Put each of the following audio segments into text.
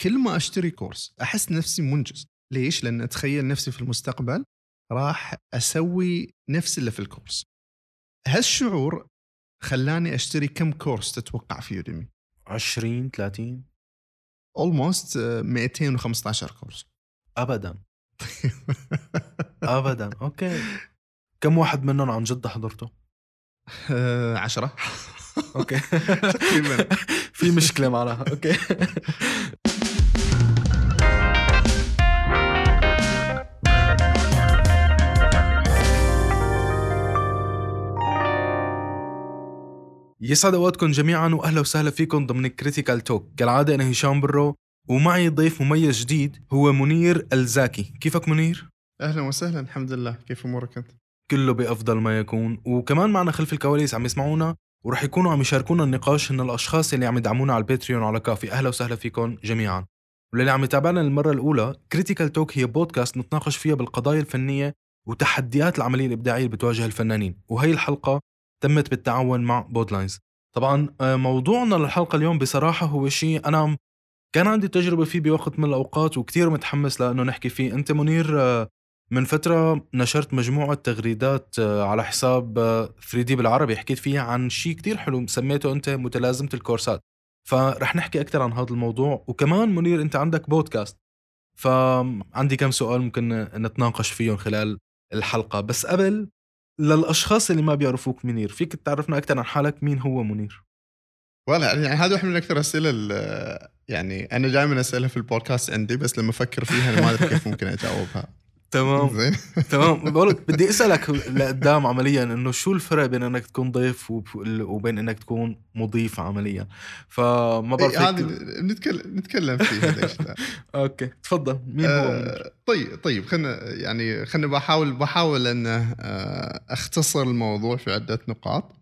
كل ما أشتري كورس أحس نفسي منجز. ليش؟ لأن أتخيل نفسي في المستقبل راح أسوي نفس اللي في الكورس. هالشعور خلاني أشتري كم كورس تتوقع في يوديمي؟ 20 30 almost 215 كورس. ابدا. ابدا. أوكي. كم واحد منهم عن جد حضرته؟ آه، عشرة. أوكي. في مشكلة معناها أوكي. يسعد أوقاتكم جميعا واهلا وسهلا فيكم ضمن كريتيكال توك كالعادة أنا هشام برو ومعي ضيف مميز جديد هو منير الزاكي. كيفك منير؟ أهلا وسهلا الحمد لله. كيف أمورك أنت؟ كله بأفضل ما يكون. وكمان معنا خلف الكواليس عم يسمعونا ورح يكونوا عم يشاركونا النقاش هن الأشخاص اللي عم يدعمونا على الباتريون وعلى كافي. أهلا وسهلا فيكم جميعا. وللي عم يتابعنا للمرة الأولى كريتيكال توك هي بودكاست نتناقش فيها بالقضايا الفنية وتحديات العملية الإبداعية اللي بتواجه الفنانين. وهي الحلقة تمت بالتعاون مع بودلاينز طبعا آه، موضوعنا للحلقة اليوم بصراحة هو شيء أنا كان عندي تجربة فيه بوقت من الأوقات وكتير متحمس لأنه نحكي فيه. أنت منير آه، من فترة نشرت مجموعة تغريدات آه، على حساب 3 دي بالعربي. حكيت فيها عن شيء كتير حلو سميته أنت متلازمة الكورسات. فرح نحكي أكثر عن هذا الموضوع. وكمان منير أنت عندك بودكاست فعندي كم سؤال ممكن نتناقش فيهم خلال الحلقة. بس قبل للأشخاص اللي ما بيعرفوك منير. فيك تعرفنا أكثر عن حالك مين هو منير؟ ولا يعني هذا واحد من أكثر الاسئله يعني أنا دائما أسألها في البودكاست عندي بس لما أفكر فيها ما أدري كيف ممكن أجاوبها. تمام. زين. تمام. بقولك بدي أسألك لقدام عمليا إنه شو الفرق بين إنك تكون ضيف وب- وبين إنك تكون مضيف عمليا؟ فما بعرف هذه هيك- نتكلم نتكلم لا. أوكي. تفضل. مين هو؟ آه، طيب طيب خلنا يعني خلنا بحاول بحاول إن آه، أختصر الموضوع في عدة نقاط.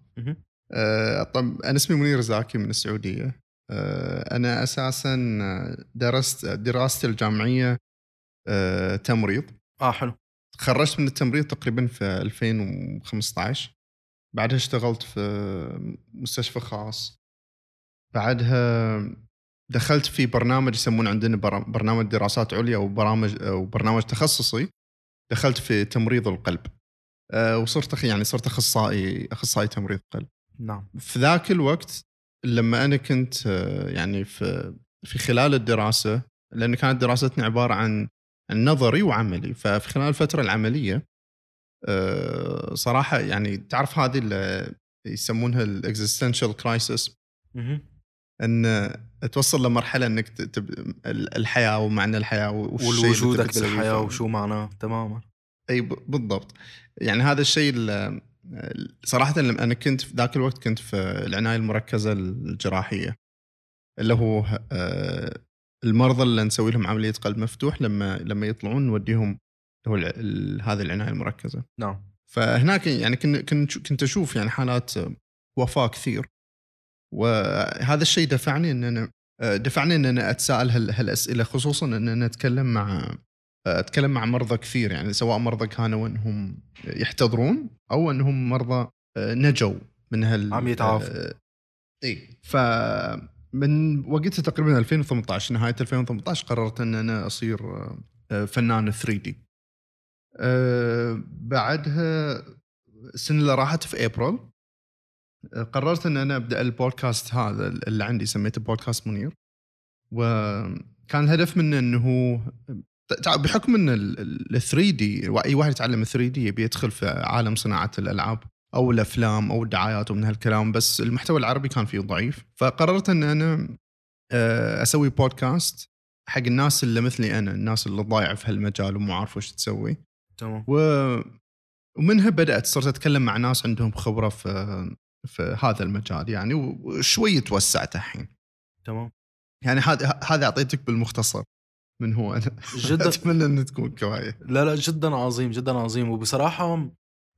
آه، طب أنا اسمي منير زاكي من السعودية. أنا أساسا درست دراستي الجامعية تمريض. آه حلو. تخرجت من التمريض تقريبا في 2015 بعدها اشتغلت في مستشفى خاص. بعدها دخلت في برنامج يسمون عندنا بر- برنامج دراسات عليا وبرامج وبرنامج تخصصي. دخلت في تمريض القلب. أه، وصرت يعني صرت أخصائي أخصائي تمريض قلب. نعم. في ذاك الوقت لما أنا كنت أه، يعني في في خلال الدراسة لأن كانت دراستنا عبارة عن نظري وعملي ففي خلال الفترة العملية أه، صراحة يعني تعرف هذه اللي يسمونها ال existential crisis. إن توصل لمرحلة إنك تب... ال- الحياة ومعنى الحياة والوجودك تبي تسويه. بالحياة وشو معناه تماما أي بالضبط يعني هذا الشيء ال- صراحة لما أنا كنت في ذاك الوقت كنت في العناية المركزة الجراحية اللي هو آه، المرضى اللي نسوي لهم عملية قلب مفتوح لما لما يطلعون نوديهم هو هذه العناية المركزة. نعم. فهناك يعني كن- كنت كنت أشوف يعني حالات وفاة كثير. وهذا الشيء دفعني إن أنا دفعني إن أنا أتساءل هال- هالأسئلة خصوصا إن أنا أتكلم مع أتكلم مع مرضى كثير يعني سواء مرضى كانوا إنهم يحتضرون أو إنهم مرضى نجوا من هال عم يتعافوا. اي ف من وقتها تقريبا 2018 نهاية 2018 قررت إن أنا أصير آه، فنان 3 دي. بعدها السنة اللي راحت في ابريل آه، قررت إن أنا أبدأ البودكاست هذا اللي عندي سميته بودكاست منير. وكان الهدف منه إنه بحكم إن ال 3 دي أي واحد يتعلم 3 دي يبي يدخل في عالم صناعة الألعاب. أو الأفلام أو الدعايات ومن هالكلام بس المحتوى العربي كان فيه ضعيف. فقررت إن أنا آه، أسوي بودكاست حق الناس اللي مثلي أنا الناس اللي ضايعه في هالمجال ومو عارفه وش تسوي. تمام. و... ومنها بدأت صرت أتكلم مع ناس عندهم خبرة في في هذا المجال يعني وشوي توسعت الحين. تمام. يعني هذا هذا اعطيتك بالمختصر من هو أنا. جدا. أتمنى إن تكون كفاية. لا لا جدا عظيم جدا عظيم. وبصراحة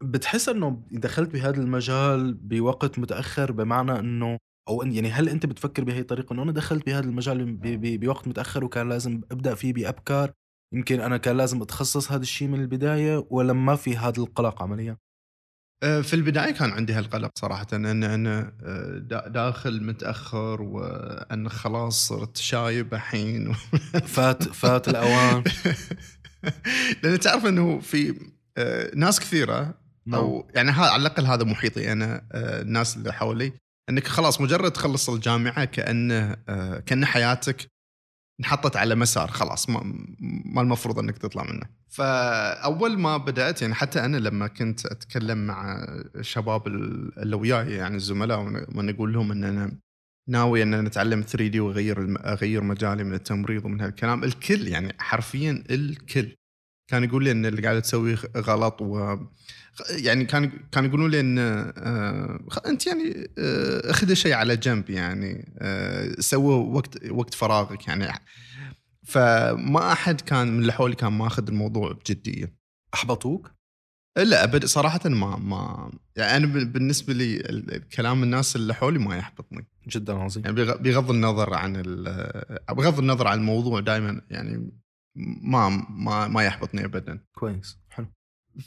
بتحس إنه دخلت بهذا المجال بوقت متأخر بمعنى إنه أو إن- يعني هل أنت بتفكر بهي الطريقة إنه أنا دخلت بهذا المجال ب- ب- بوقت متأخر وكان لازم أبدأ فيه بأبكار يمكن أنا كان لازم أتخصص هذا الشيء من البداية ولا ما في هذا القلق عمليا آه، في البداية كان عندي هالقلق صراحة ان أنا دا- داخل متأخر وأن خلاص صرت شايب الحين فات فات الأوان لأن تعرف إنه في آه، ناس كثيرة. أو يعني ها على الأقل هذا محيطي أنا آه، الناس اللي حولي. إنك خلاص مجرد تخلص الجامعة كأنه آه، كأن حياتك انحطت على مسار خلاص ما, ما المفروض إنك تطلع منه. فأول ما بدأت يعني حتى أنا لما كنت أتكلم مع الشباب اللي وياي يعني الزملاء وأنا أقول لهم إن أنا ناوي إن أنا أتعلم 3 دي وأغير أغير مجالي من التمريض ومن هالكلام. الكل يعني حرفيا الكل كان يقول لي إن اللي قاعد تسويه غلط و يعني كان كان يقولون لي إن آه، أنت يعني آه، أخذ شيء على جنب يعني آه، سوى وقت وقت فراغك يعني. فما أحد كان من اللي حولي كان ماخذ الموضوع بجدية. أحبطوك؟ لا أبد صراحة ما ما يعني أنا ب- بالنسبة لي الكلام الناس اللي حولي ما يحبطني. جدا عظيم. يعني بغ- بغض النظر عن بغض النظر عن الموضوع دائما يعني ما ما ما يحبطني ابدا. كويس.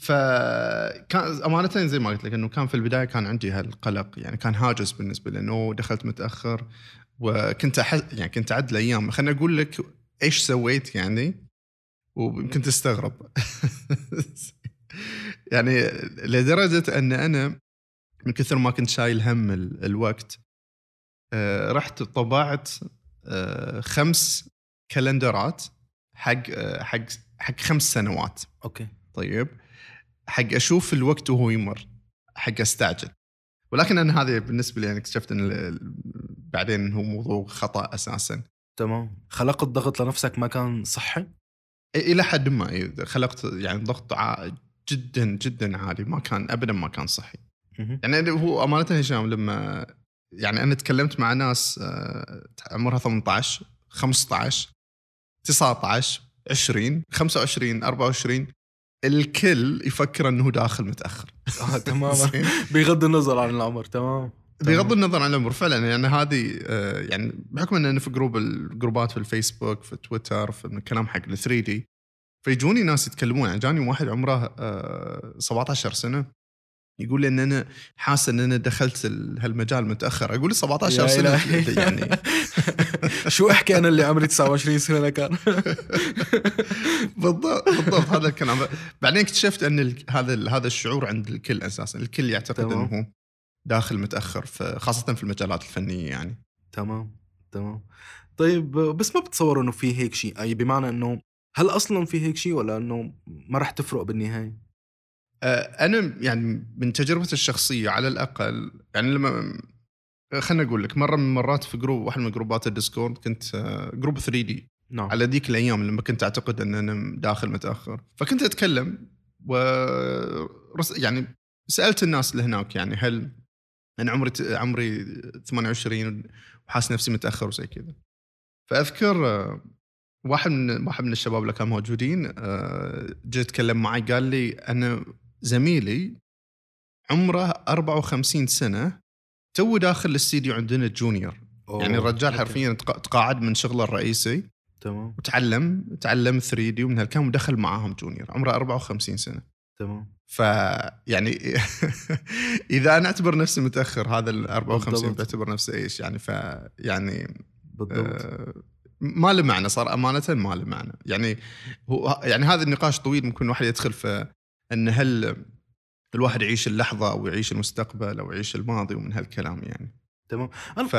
فكان أمانة زي ما قلت لك إنه كان في البداية كان عندي هالقلق يعني كان هاجس بالنسبة لي إنه دخلت متأخر وكنت أحس يعني كنت أعد الأيام. خليني أقول لك إيش سويت يعني ويمكن تستغرب. يعني لدرجة إن أنا من كثر ما كنت شايل هم ال- الوقت آه، رحت طبعت آه، خمس calendarات حق آه، حق حق خمس سنوات. أوكي. طيب. حق أشوف الوقت وهو يمر حق أستعجل ولكن أنا هذه بالنسبة لي أنا اكتشفت إن بعدين هو موضوع خطأ أساسا تمام خلقت ضغط لنفسك ما كان صحي؟ إلى حد ما خلقت يعني ضغط جدا جدا عالي ما كان ابدا ما كان صحي. يعني هو أمانة هشام لما يعني أنا تكلمت مع ناس آه، عمرها 18 15 19 20 25 24 الكل يفكر إنه داخل متأخر. آه تماما زين؟ بغض النظر عن العمر تمام. بغض النظر عن العمر فعلا يعني هذه آه، يعني بحكم إن أنا في group ال groupات في الفيسبوك في تويتر في الكلام حق ال 3D فيجوني ناس يتكلمون يعني جاني واحد عمره آه، 17 سنة. يقول لي إن أنا حاسس إن أنا دخلت ال- هالمجال متأخر. أقول له 17 يا سنة. يعني. شو أحكي أنا اللي عمري 29 سنة لكان بالضبط بالضبط. هذا الكلام. بعدين اكتشفت أن هذا هذا الشعور عند الكل أساسا. الكل يعتقد. إنه هو داخل متأخر خاصة في المجالات الفنية يعني. تمام تمام. طيب بس ما بتصور إنه في هيك شيء؟ أي بمعنى إنه هل أصلا في هيك شيء ولا إنه ما راح تفرق بالنهاية؟ أنا يعني من تجربتي الشخصية على الأقل يعني لما خليني أقول لك مرة من المرات في group واحد من groupات الديسكورد كنت آه، group 3D نعم. على ذيك الأيام لما كنت أعتقد أن أنا داخل متأخر. فكنت أتكلم و يعني سألت الناس اللي هناك يعني هل أنا عمري عمري 28 وحاس نفسي متأخر وزي كذا. فأذكر آه، واحد من واحد من الشباب اللي كانوا موجودين آه، جاء يتكلم معي قال لي أنا زميلي عمره 54 سنة تو داخل الاستديو عندنا جونيور أوه، يعني الرجال. حرفيا تق- تقاعد من شغله الرئيسي. تمام. وتعلم تعلم 3 دي ومن هالكلام ودخل معاهم جونيور عمره 54 سنة. تمام. ف يعني إذا أنا أعتبر نفسي متأخر هذا ال 54 بالضبط. بعتبر نفسي إيش؟ يعني ف يعني بالضبط. آه ما له معنى صار أمانة ما له معنى. يعني هو يعني هذا النقاش طويل ممكن الواحد يدخل في إن هل الواحد يعيش اللحظة أو يعيش المستقبل أو يعيش الماضي ومن هالكلام يعني. تمام. ف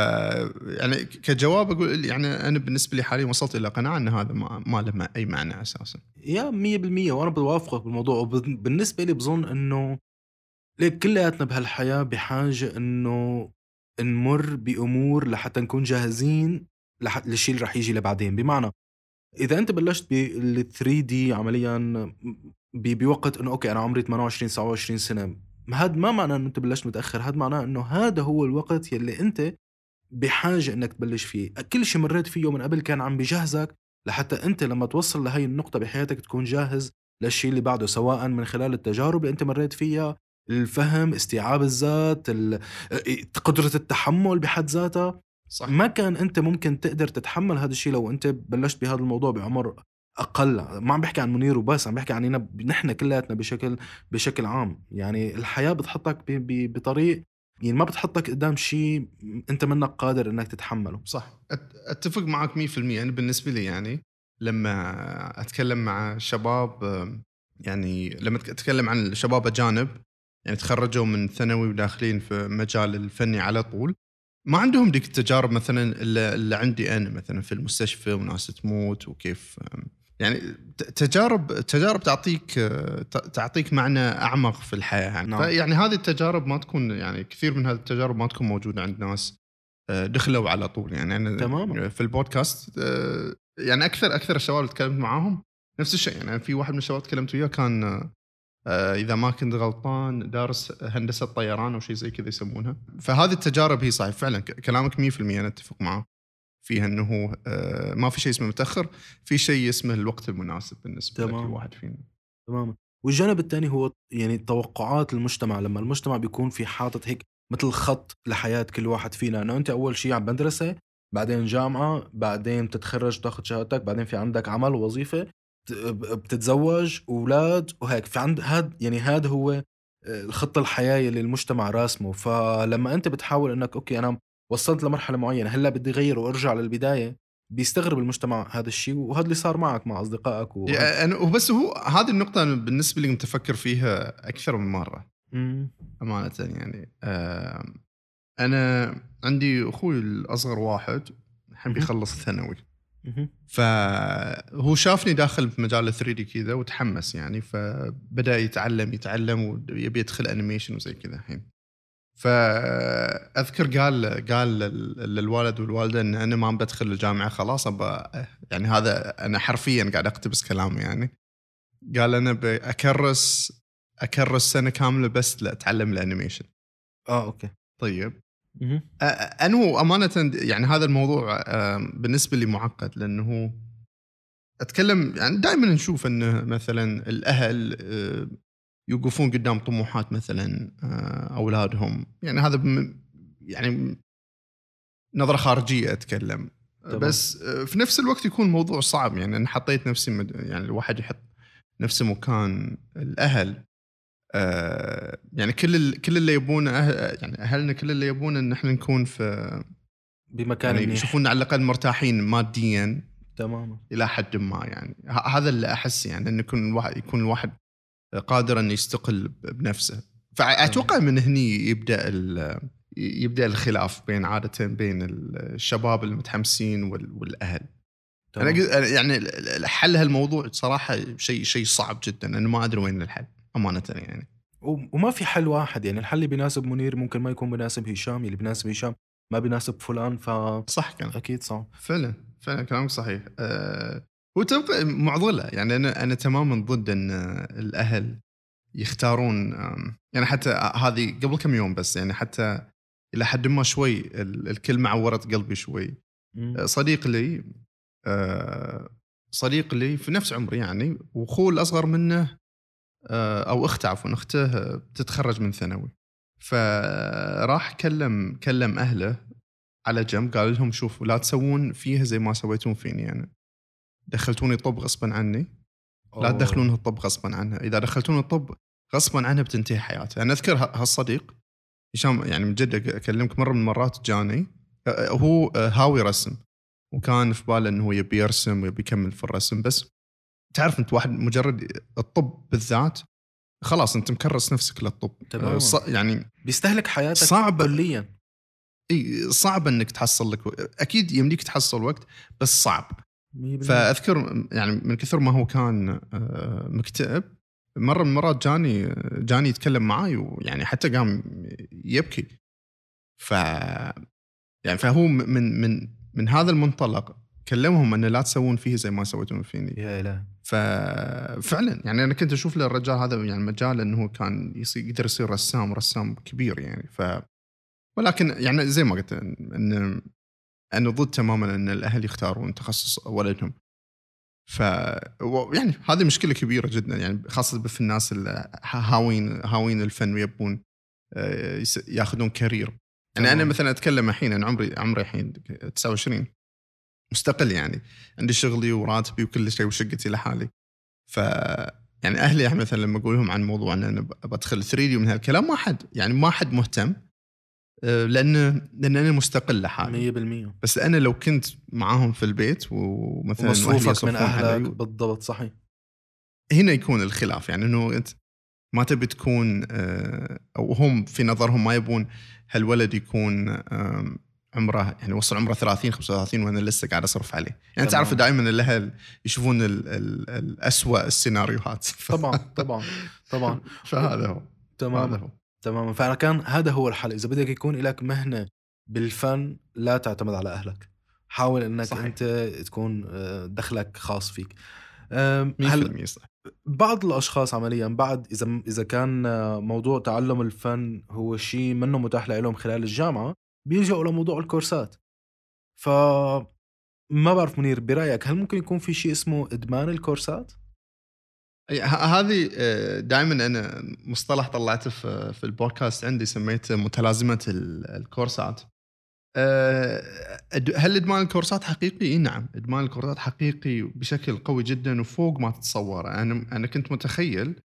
يعني كجواب أقول يعني أنا بالنسبة لي حاليا وصلت إلى قناعة إن هذا ما, ما له أي معنى أساسا. يا 100% وأنا بوافقك بالموضوع. وبالنسبه لي بظن إنه ليك كلياتنا بهالحياة بحاجة إنه نمر بأمور لحتى نكون جاهزين لح... للشيء اللي رح يجي لبعدين. بمعنى إذا أنت بلشت بال 3 دي عمليا. بوقت إنه أوكي أنا عمري 28 29 سنة. هذا ما معناه إنه أنت بلشت متأخر هذا معناه إنه هذا هو الوقت يلي أنت بحاجة إنك تبلش فيه. كل شيء مريت فيه من قبل كان عم بجهزك لحتى أنت لما توصل لهي النقطة بحياتك تكون جاهز للشيء اللي بعده سواء من خلال التجارب اللي أنت مريت فيها الفهم استيعاب الذات ال- قدرة التحمل بحد ذاتها. صح. ما كان أنت ممكن تقدر تتحمل هذا الشيء لو أنت بلشت بهذا الموضوع بعمر أقل ما عم بحكي عن منير وبس عم بحكي عننا نحن كلياتنا بشكل بشكل عام. يعني الحياة بتحطك بطريق يعني ما بتحطك قدام شيء أنت منك قادر إنك تتحمله. صح. أتفق معك 100% يعني بالنسبة لي يعني لما أتكلم مع شباب يعني لما أتكلم عن شباب أجانب يعني تخرجوا من ثانوي وداخلين في مجال الفني على طول ما عندهم ديك التجارب مثلا اللي, عندي أنا مثلا في المستشفى وناس تموت وكيف يعني تجارب تجارب تعطيك تعطيك معنى أعمق في الحياة يعني. نعم. يعني هذه التجارب ما تكون يعني كثير من هذه التجارب ما تكون موجودة عند ناس آه، دخلوا على طول يعني. أنا تماماً. في البودكاست آه، يعني أكثر أكثر الشباب اللي تكلمت معاهم نفس الشيء يعني. في واحد من الشباب تكلمت وياه كان آه، إذا ما كنت غلطان دارس هندسة طيران أو شيء زي كذا يسمونها. فهذه التجارب هي صحيح فعلا كلامك 100% أنا أتفق معه. فيها إنه آه، ما في شيء اسمه متأخر في شيء اسمه الوقت المناسب بالنسبة تمام. لكل واحد فينا. تماما والجانب الثاني هو يعني توقعات المجتمع لما المجتمع بيكون في حاطط هيك مثل خط لحياة كل واحد فينا. إنه أنت أول شيء عم مدرسه بعدين جامعة بعدين بتتخرج تاخذ شهادتك بعدين في عندك عمل ووظيفه بتتزوج أولاد وهيك. في عند هاد يعني هذا هو آه، الخط الحياة اللي المجتمع راسمه. فلما أنت بتحاول إنك أوكي أنا وصلت لمرحلة معينة هلأ بدي اغير وأرجع للبداية بيستغرب المجتمع هذا الشيء وهذا اللي صار معك مع أصدقائك و... يعني وبس هو هذه النقطة أنا بالنسبة لي متفكر فيها أكثر من مرة مم. أمانة يعني أنا عندي أخوي الأصغر واحد الحين. بيخلص ثانوي مهم. فهو شافني داخل في مجال 3 دي كذا وتحمس يعني فبدأ يتعلم يتعلم ويبي يدخل animation وزي كذا الحين فأذكر قال قال لل- للوالد والوالدة إن أنا ما بدخل الجامعة خلاص ابى يعني هذا أنا حرفيا قاعد أقتبس كلامه يعني. قال أنا بكرس أكرس سنة كاملة بس لأتعلم ال animation. آه أوكي. طيب. أنا امانه يعني هذا الموضوع بالنسبة لي معقد لأنه أتكلم يعني دائما نشوف إنه مثلا الأهل يوقفون قدام طموحات مثلا آه، أولادهم. يعني هذا يعني نظرة خارجية أتكلم. تمام. بس آه، في نفس الوقت يكون الموضوع صعب. يعني أنا حطيت نفسي مد- يعني الواحد يحط نفسه مكان الأهل. آه، يعني كل ال- كل اللي يبونه أهل يعني أهلنا كل اللي يبونه إن إحنا نكون في بمكان يعني منيح. يشوفوننا على الأقل مرتاحين ماديا تماما. إلى حد ما يعني. هذا اللي أحس يعني انه يكون الواحد يكون الواحد قادر انه يستقل بنفسه. فأتوقع من هني يبدأ ال- يبدأ الخلاف بين عاده بين الشباب المتحمسين وال- والأهل. أنا تمام. قل- يعني حل هالموضوع صراحة شيء شيء صعب جدا. أنا ما أدري وين الحل أمانة يعني. وما في حل واحد. يعني الحل اللي بيناسب منير ممكن ما يكون بيناسب هشام اللي بيناسب هشام ما بيناسب فلان فاكيد صح كان صعب فعلا فعلا كلامك صحيح. أه وتبقى معضلة. يعني أنا أنا تماما ضد إن الأهل يختارون يعني حتى هذه قبل كم يوم بس يعني حتى إلى حد ما شوي ال- الكلمة عورت قلبي شوي. مم. صديق لي أه، صديق لي في نفس عمري يعني وأخوه الأصغر منه أو أخته عفوا أخته بتتخرج من ثانوي. فراح كلم كلم أهله على جنب قال لهم شوفوا لا تسوون فيها زي ما سويتون فيني أنا. دخلتوني طب غصبا عني. لا. تدخلون الطب غصبا عنها. إذا دخلتون الطب غصبا عنها بتنتهي حياتها. أنا أذكر ه- هالصديق هشام يعني من جده أكلمك مرة من المرات جاني. هو هاوي رسم. وكان في باله إنه هو يبي يرسم ويبي يكمل في الرسم. بس تعرف أنت واحد مجرد الطب بالذات خلاص أنت مكرس نفسك للطب. تمام. ص- يعني بيستهلك حياتك صعب كليا. إي صعب إنك تحصل لك أكيد يمديك تحصل وقت بس صعب. 100% فأذكر يعني من كثر ما هو كان آه، مكتئب مرة من المرات جاني جاني يتكلم معاي ويعني حتى قام يبكي. ف يعني فهو من من من هذا المنطلق كلمهم انه لا تسوون فيه زي ما سويتون فيني. يا إله. ففعلا يعني أنا كنت أشوف له الرجال هذا يعني مجال إنه هو كان يقدر يصير رسام رسام كبير يعني. ف ولكن يعني زي ما قلت إن أنا ضد تماما أن الأهل يختارون تخصص ولدهم. ف يعني هذه مشكلة كبيرة جدا يعني خاصة في الناس اللي هاوين هاوين الفن ويبون آه، ياخذون كارير. يعني أنا. مثلا أتكلم الحين أنا عمري عمري الحين 29 مستقل يعني. عندي شغلي وراتبي وكل شيء وشقتي لحالي. ف يعني أهلي مثلا لما أقول لهم عن موضوع إن أنا بدخل 3 دي ومن هالكلام ما حد يعني ما حد مهتم. لأن لأن أنا مستقل لحالي. 100% بس أنا لو كنت معاهم في البيت ومثلا مصروفك من أهلك بالضبط صحيح. هنا يكون الخلاف يعني إنه أنت ما تبي تكون آه، أو هم في نظرهم ما يبون هالولد يكون عمره يعني وصل عمره 30 35 وأنا لسه قاعد أصرف عليه. يعني تمام. تعرف دائما الأهل يشوفون ال- ال- الاسوء السيناريوهات. طبعا طبعا طبعا. فهذا هو. هذا تماما. فأنا كان هذا هو الحل. إذا بدك يكون لك مهنة بالفن لا تعتمد على أهلك. حاول إنك صحيح. أنت تكون آه، دخلك خاص فيك. أم، هلا 100% صح بعض الأشخاص عمليا بعد إذا إذا كان آه، موضوع تعلم الفن هو شيء منه متاح لهم خلال الجامعة بيلجأوا لموضوع الكورسات. ف ما بعرف منير برأيك هل ممكن يكون في شيء اسمه إدمان الكورسات؟ أي، ه- هذه دائما أنا مصطلح طلعته في في البودكاست عندي سميته متلازمة ال- الكورسات. أد- هل إدمان الكورسات حقيقي؟ إي نعم، إدمان الكورسات حقيقي بشكل قوي جدا وفوق ما تتصوره، أنا أنا كنت متخيل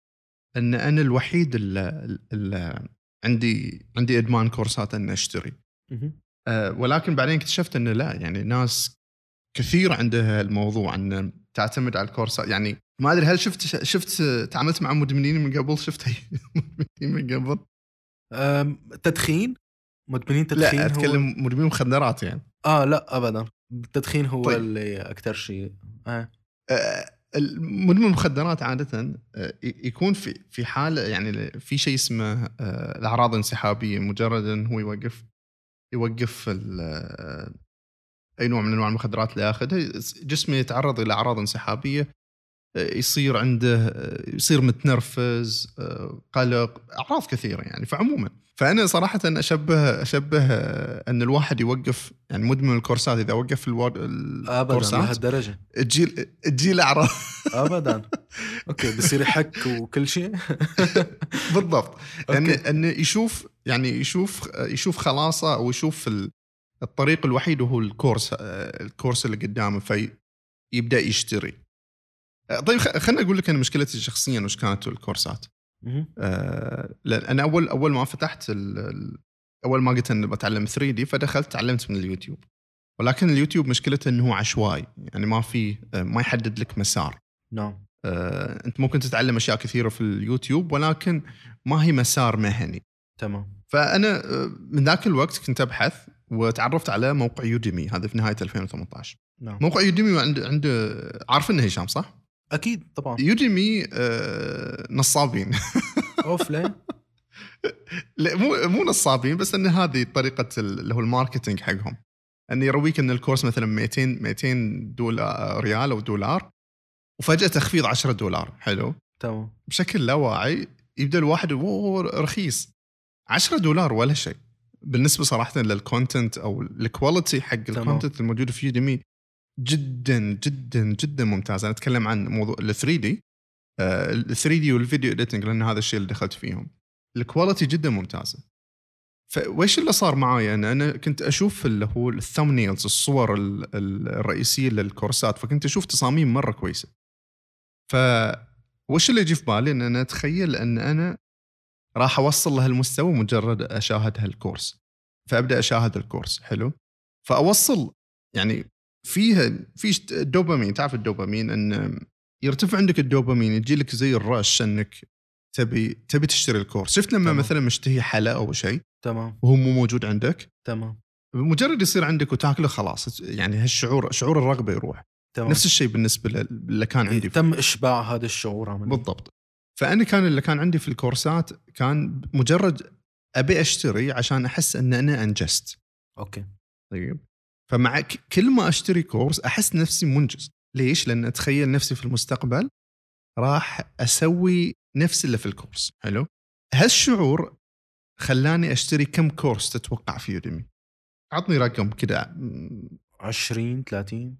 أن أنا الوحيد اللي, عندي عندي إدمان كورسات أن أشتري. ولكن بعدين اكتشفت انه لا يعني ناس كثير عندها الموضوع أن تعتمد على الكورسات يعني ما أدري هل شفت شفت تعاملت مع مدمنين من قبل؟ شفت مدمنين من قبل؟ تدخين؟ مدمنين تدخين لا هو- أتكلم مدمنين مخدرات يعني. آه لا ابدا. التدخين هو طيب. اللي أكثر شيء. آه. آه، المدمن المخدرات عادة آه، ي- يكون في في حالة يعني في شيء اسمه آه، الأعراض الانسحابية. مجرد انه هو يوقف يوقف آه، أي نوع من أنواع المخدرات اللي ياخذها. جسمه يتعرض إلى أعراض انسحابية. يصير عنده آه، يصير متنرفز آه، قلق أعراض كثيرة يعني. فعموما فأنا صراحة أشبه أشبه آه، أن الواحد يوقف يعني مدمن الكورسات. إذا وقف ابدا الكورسات لهالدرجة. تجي تجي الاعراض ابدا. أوكي بصير يحك وكل شيء. بالضبط. أوكي. انه يشوف يعني يشوف يشوف خلاصة أو يشوف ال- الطريق الوحيد وهو الكورس آه، الكورس اللي قدامه فيبدأ يشتري. آه، طيب خ- خليني أقول لك أنا مشكلتي شخصيا وش كانت الكورسات. آه، لأن أنا أول أول ما فتحت أول ما قلت أني بتعلم 3D فدخلت تعلمت من اليوتيوب. ولكن اليوتيوب مشكلته إنه هو عشوائي يعني ما في آه، ما يحدد لك مسار. نعم. آه، أنت ممكن تتعلم أشياء كثيرة في اليوتيوب ولكن ما هي مسار مهني. تمام. فأنا آه، من ذاك الوقت كنت أبحث وتعرفت على موقع يوديمي هذا في نهاية 2018 نعم. موقع يوديمي عنده عنده عارف إنه هشام صح؟ أكيد طبعا. يوديمي آه، نصابين. أوف ليه؟ لا مو مو نصابين بس إن هذه طريقة ال- اللي هو ال marketing حقهم. ان يرويك إن الكورس مثلا 200 200 دولار ريال أو دولار وفجأة تخفيض 10 دولار. حلو. تمام. بشكل لا واعي يبدأ الواحد "أوه، رخيص. 10 دولار ولا شيء. بالنسبة صراحة لل content أو ال quality حق. ال content الموجود في يوديمي جدا جدا جدا ممتاز. أنا أتكلم عن موضوع ال 3D ال 3D وال video editing لأن هذا الشيء اللي دخلت فيهم. ال quality جدا ممتازة. فويش اللي صار معاي؟ أنا أنا كنت أشوف اللي هو ال thumbnails الصور ال- ال- الرئيسية للكورسات فكنت أشوف تصاميم مرة كويسة. ف وش اللي يجي في بالي؟ إن أنا أتخيل أن أنا راح أوصل لهالمستوى مجرد أشاهد هالكورس. فأبدأ أشاهد الكورس. حلو؟ فأوصل يعني فيها في دوبامين. تعرف الدوبامين إن يرتفع عندك الدوبامين يجي لك زي الرش انك تبي تبي تشتري الكورس. شفت لما تمام. مثلا مشتهي حلا أو شيء تمام. وهو مو موجود عندك. تمام. مجرد يصير عندك وتاكله خلاص. يعني هالشعور شعور الرغبة يروح. تمام. نفس الشيء بالنسبة لل- اللي كان عندي تم إشباع هذا الشعور عمليا بالضبط. فأنا كان اللي كان عندي في الكورسات كان مجرد أبي أشتري عشان أحس إن أنا أنجزت. أوكي. طيب. فمع كل ما أشتري كورس أحس نفسي منجز. ليش؟ لأن أتخيل نفسي في المستقبل راح أسوي نفس اللي في الكورس. حلو؟ هالشعور خلاني أشتري كم كورس تتوقع في يوديمي. عطني رقم كده. م- 20 30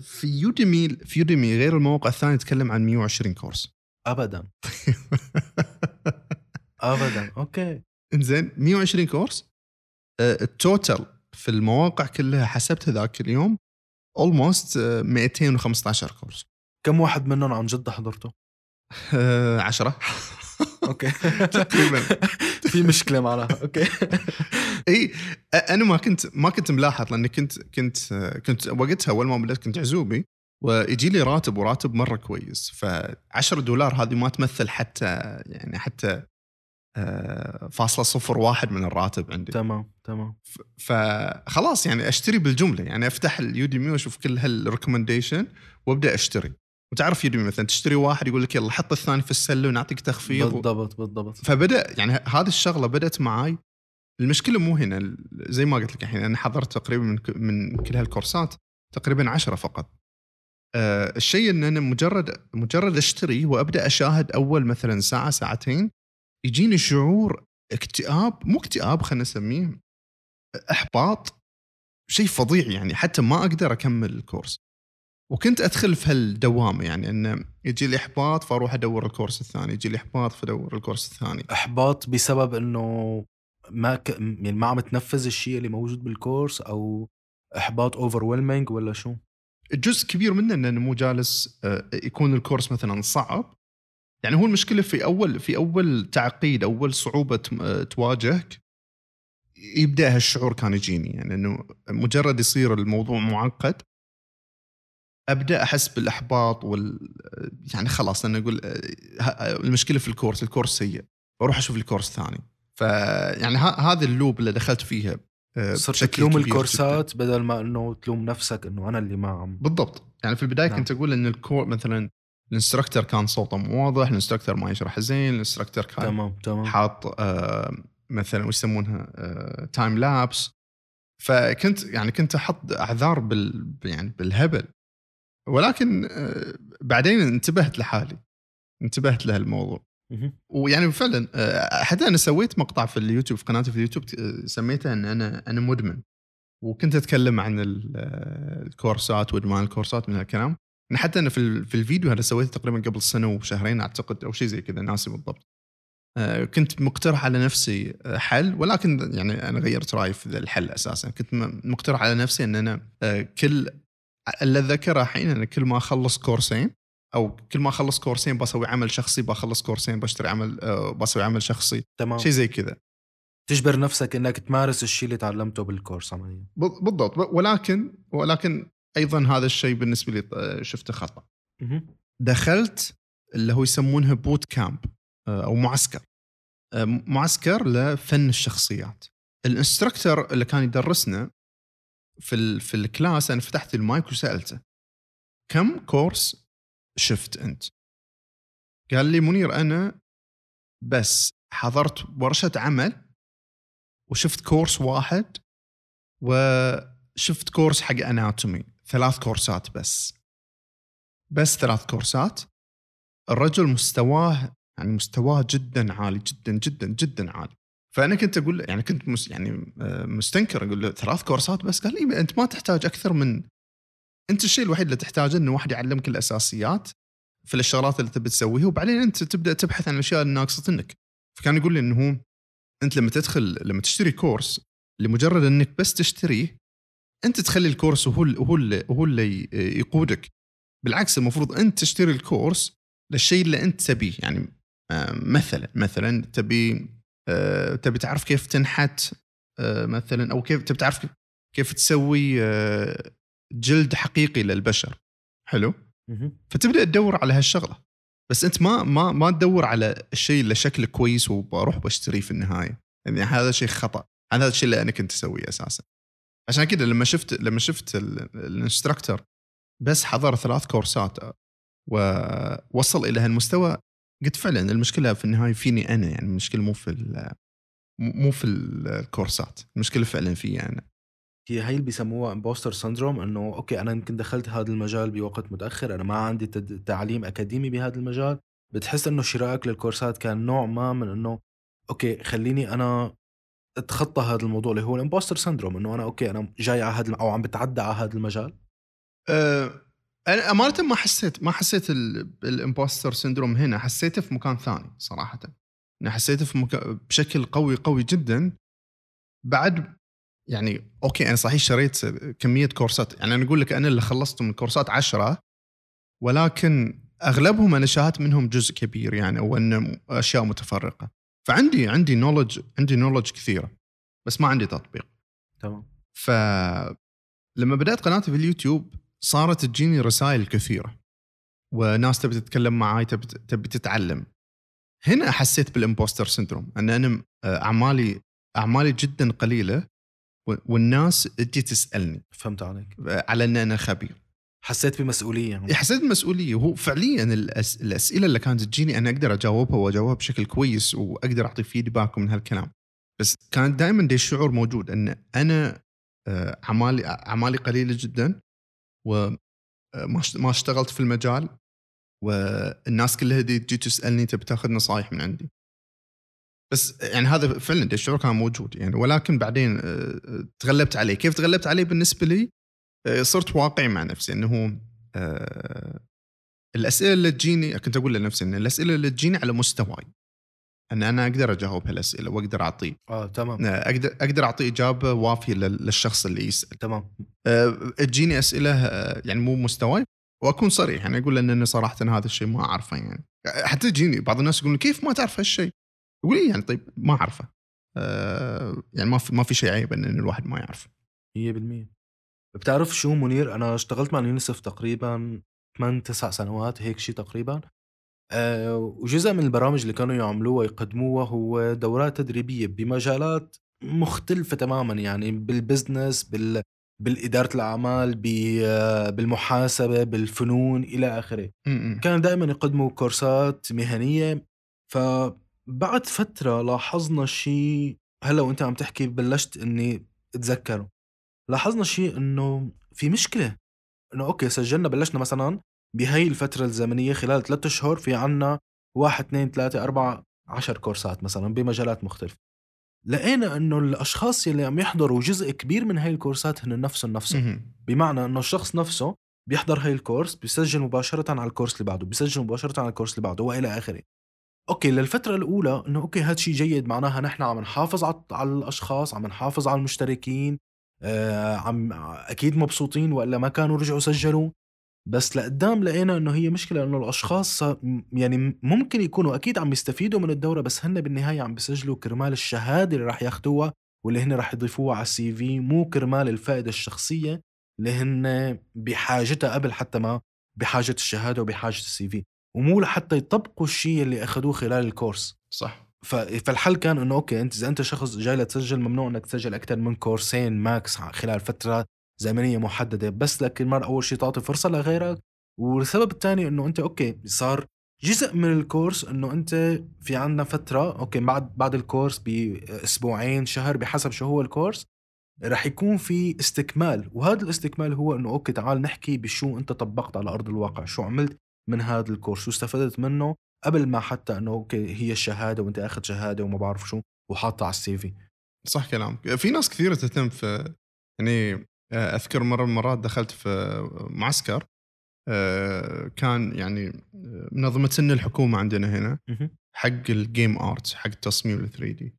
في Udemy في Udemy غير المواقع الثانية تتكلم عن 120 كورس. ابدا. ابدا. okay. إنزين 120 course. آه، ال total في المواقع كلها حسبت ذاك اليوم almost 215 course كم واحد منهم عن جد حضرته؟ آه، عشرة. okay. تقريبا. في مشكلة معناها okay. إي أنا ما كنت ما كنت ملاحظ لأني كنت كنت كنت وقتها أول ما بدأت كنت عزوبي ويجي لي راتب وراتب مرة كويس. ف 10 دولار هذه ما تمثل حتى يعني حتى آه، فاصلة صفر واحد من الراتب عندي. تمام تمام. فخلاص يعني أشتري بالجملة يعني أفتح ال Udemy وأشوف كل هال recommendation وأبدأ أشتري. وتعرف Udemy مثلا تشتري واحد يقول لك يلا حط الثاني في السلة ونعطيك تخفيض. بالضبط بالضبط. فبدأ يعني هذه الشغلة بدأت معاي. المشكلة مو هنا زي ما قلت لك الحين أنا حضرت تقريبا من, من كل هالكورسات تقريبا عشرة فقط. أه الشيء إن أنا مجرد مجرد أشتري وأبدأ أشاهد أول مثلا ساعة ساعتين يجيني شعور اكتئاب مو اكتئاب خلينا نسميه إحباط شيء فظيع يعني حتى ما أقدر أكمل الكورس. وكنت أدخل في هالدوامة يعني انه يجي لي إحباط فأروح أدور الكورس الثاني يجي لي إحباط فأدور الكورس الثاني. إحباط بسبب إنه ما ك... يعني ما عم تنفذ الشيء اللي موجود بالكورس أو إحباط اوفر ولا شو؟ جزء كبير منه إنه مو جالس آه، يكون الكورس مثلا صعب. يعني هو المشكلة في اول في أول تعقيد أول صعوبة تواجهك يبدأ هالشعور كان يجيني يعني إنه مجرد يصير الموضوع معقد أبدأ أحس بالأحباط وال يعني خلاص أنا أقول المشكلة في الكورس الكورس سيء بروح أشوف لي كورس ثاني فيعني هذا ال loop اللي دخلت فيها آه، صرت تلوم كبير جداً. الكورسات بدل ما إنه تلوم نفسك إنه أنا اللي ما عم بالضبط يعني في البداية نعم. كنت أقول إن الكور مثلا ال instructor كان صوته مو واضح ال instructor ما يشرح زين ال instructor كان تمام تمام. حاط آه مثلا وش يسمونها آه time lapse فكنت يعني كنت أحط أعذار بال يعني بالهبل. ولكن آه بعدين انتبهت لحالي. انتبهت لهالموضوع. ويعني فعلا آه، حتى أنا سويت مقطع في اليوتيوب في قناتي في اليوتيوب آه، سميته إن أنا أنا مدمن. وكنت أتكلم عن ال- آه، الكورسات وإدمان الكورسات من هالكلام. إن حتى أنا في في الفيديو هذا سويته تقريبا قبل سنة وشهرين أعتقد أو شيء زي كذا ناسي بالضبط. آه، كنت مقترح على نفسي آه، حل ولكن يعني أنا غيرت رأيي في الحل أساسا. كنت مقترح على نفسي إن أنا آه، كل اللي اتذكره الحين ان كل ما أخلص كورسين أو كل ما أخلص كورسين بسوي عمل شخصي بخلص كورسين بشتري عمل بسوي عمل شخصي تمام. شيء زي كذا. تجبر نفسك إنك تمارس الشيء اللي تعلمته بالكورس عمليا بال- بالضبط. ولكن ولكن أيضا هذا الشيء بالنسبة لي آه، شفته خطأ. دخلت اللي هو يسمونها boot camp آه، أو معسكر آه، معسكر لفن الشخصيات ال instructor اللي كان يدرسنا في ال في ال class أنا فتحت المايك وسألته كم كورس شفت أنت؟ قال لي منير أنا بس حضرت ورشة عمل وشفت كورس واحد وشفت كورس حق anatomy ثلاث كورسات بس. بس ثلاث كورسات. الرجل مستواه يعني مستواه جدا عالي جدا جدا جدا عالي. فأنا كنت أقول يعني كنت مس يعني آه، مستنكر أقول له ثلاث كورسات بس؟ قال لي أنت ما تحتاج أكثر من أنت الشيء الوحيد اللي تحتاجه إنه واحد يعلمك الأساسيات في الشغلات اللي تبي تسويها وبعدين أنت تبدأ تبحث عن الأشياء الناقصة منك فكان يقول لي إنه أنت لما تدخل لما تشتري كورس لمجرد إنك بس تشتريه أنت تخلي الكورس هو ال- هو اللي هو اللي يقودك. بالعكس المفروض أنت تشتري الكورس للشيء اللي أنت تبيه. يعني آه، مثلا مثلا تبي آه، تبي تعرف كيف تنحت آه، مثلا أو كيف تبي تعرف كيف- تسوي جلد حقيقي للبشر. حلو. فتبدأ تدور على هالشغلة. بس أنت ما ما ما تدور على الشيء اللي شكله كويس وبروح بشتريه في النهاية. يعني هذا شيء خطأ. هذا الشيء اللي أنا كنت أسويه أساسا. عشان كذا لما شفت لما شفت ال- ال instructor بس حضر ثلاث كورسات ووصل إلى هالمستوى قلت فعلا المشكلة في النهاية فيني أنا يعني المشكلة مو في مو في الكورسات المشكلة فعلا في أنا. هي هي اللي بيسموها imposter syndrome إنه okay أنا يمكن دخلت هذا المجال بوقت متأخر أنا ما عندي تعليم أكاديمي بهذا المجال بتحس إنه شرائك للكورسات كان نوع ما من إنه okay خليني أنا اتخطى هذا الموضوع اللي هو ال imposter syndrome إنه أنا okay أنا جاي على هذا أو عم بتعدى على هذا المجال؟ أه، أنا أمانة ما حسيت ما حسيت ال- ال imposter syndrome هنا حسيته في مكان ثاني صراحة. أنا حسيته في مكان بشكل قوي قوي جدا. بعد يعني okay أنا صحيح شريت كمية كورسات يعني أنا أقول لك أنا اللي خلصت من كورسات عشرة ولكن أغلبهم أنا شاهدت منهم جزء كبير يعني أو انه أشياء متفرقة. فعندي عندي knowledge عندي knowledge كثيرة بس ما عندي تطبيق. تمام. ف لما بدأت قناتي في اليوتيوب صارت تجيني رسائل كثيرة وناس تبي تتكلم معاي تبي تبي تتعلم. هنا حسيت بال imposter syndrome أن أنا آه، أعمالي أعمالي جدا قليلة والناس تجي تسألني. فهمت عليك. على أن أنا خبير. حسيت بمسؤولية. يعني. حسيت بمسؤولية. وهو فعليا الأس... الأسئلة اللي كانت تجيني أنا أقدر أجاوبها وأجاوبها بشكل كويس وأقدر أعطي feedback من هالكلام. بس كان دائما دي الشعور موجود إن أنا آه، أعمالي أعمالي قليلة جدا وما ما اشتغلت في المجال والناس كلها دي تجي تسألني تبي تاخذ نصائح من عندي. بس يعني هذا فعلا الشعور كان موجود يعني. ولكن بعدين آه، تغلبت عليه. كيف تغلبت عليه؟ بالنسبة لي آه، صرت واقعي مع نفسي إنه آه، الأسئلة اللي تجيني كنت أقول لنفسي إن الأسئلة اللي تجيني على مستواي إن أنا أقدر أجاوب هالأسئلة وأقدر اعطيه آه تمام. آه، أقدر أقدر أعطي إجابة وافية لل- للشخص اللي يسأل. تمام. آه، تجيني أسئلة آه، يعني مو مستواي وأكون صريح. يعني أقول إن صراحة هذا الشيء ما أعرفه يعني. حتى تجيني بعض الناس يقولون كيف ما تعرف هالشيء؟ أقول إيه يعني طيب؟ ما أعرفه. آه، يعني ما في ما في شيء عيب إن الواحد ما يعرف 100% بتعرف شو منير؟ أنا اشتغلت مع اليونيسف تقريبا 8 9 سنوات هيك شيء تقريبا. أه وجزء من البرامج اللي كانوا يعملوها ويقدموها هو دورات تدريبية بمجالات مختلفة تماما يعني بالبزنس بال بالإدارة الأعمال بالمحاسبة بالفنون إلى آخره. كانوا دائما يقدموا كورسات مهنية. فبعد فترة لاحظنا شيء هلأ وأنت عم تحكي بلشت إني أتذكره. لاحظنا شيء إنه في مشكلة. إنه okay سجلنا بلشنا مثلا بهي الفترة الزمنية خلال ثلاثة اشهر في عنا واحد اثنين ثلاثة أربعة عشر كورسات مثلا بمجالات مختلفة. لقينا إنه الأشخاص يلي عم يحضروا جزء كبير من هاي الكورسات هن نفسهم نفسهم. بمعنى إنه الشخص نفسه بيحضر هاي الكورس بيسجل مباشرة على الكورس اللي بعده بيسجل مباشرة على الكورس اللي بعده وإلى آخره. okay للفترة الأولى إنه okay هذا شيء جيد معناها نحن عم نحافظ على على الأشخاص عم نحافظ على المشتركين آه عم أكيد مبسوطين وإلا ما كانوا رجعوا سجلوا. بس لقدام لقينا إنه هي مشكلة إنه الأشخاص يعني ممكن يكونوا أكيد عم يستفيدوا من الدورة بس هن بالنهاية عم بيسجلوا كرمال الشهادة اللي راح ياخدوها واللي هن راح يضيفوها على ال CV مو كرمال الفائدة الشخصية اللي هن بحاجتها قبل حتى ما بحاجة الشهادة وبحاجة ال CV. ومو لحتى يطبقوا الشيء اللي اخذوه خلال الكورس. صح. فالحل كان إنه okay أنت إذا أنت شخص جاي لتسجل ممنوع إنك تسجل أكثر من كورسين max خلال فترة زمنية محددة بس لكن مرة أول شيء تعطي فرصة لغيرك. والسبب الثاني إنه أنت okay صار جزء من الكورس إنه أنت في عندنا فترة okay بعد بعد الكورس بأسبوعين شهر بحسب شو هو الكورس رح يكون في استكمال. وهذا الاستكمال هو إنه okay تعال نحكي بشو أنت طبقت على أرض الواقع شو عملت من هذا الكورس واستفدت منه قبل ما حتى إنه okay هي الشهادة وأنت اخذ شهادة وما بعرف شو وحاطها على ال CV صح كلامك. في ناس كثيرة تهتم في يعني آه، أذكر مرة من المرات دخلت في معسكر آه، كان يعني آه، منظمة سن الحكومة عندنا هنا حق ال game art حق التصميم ال 3D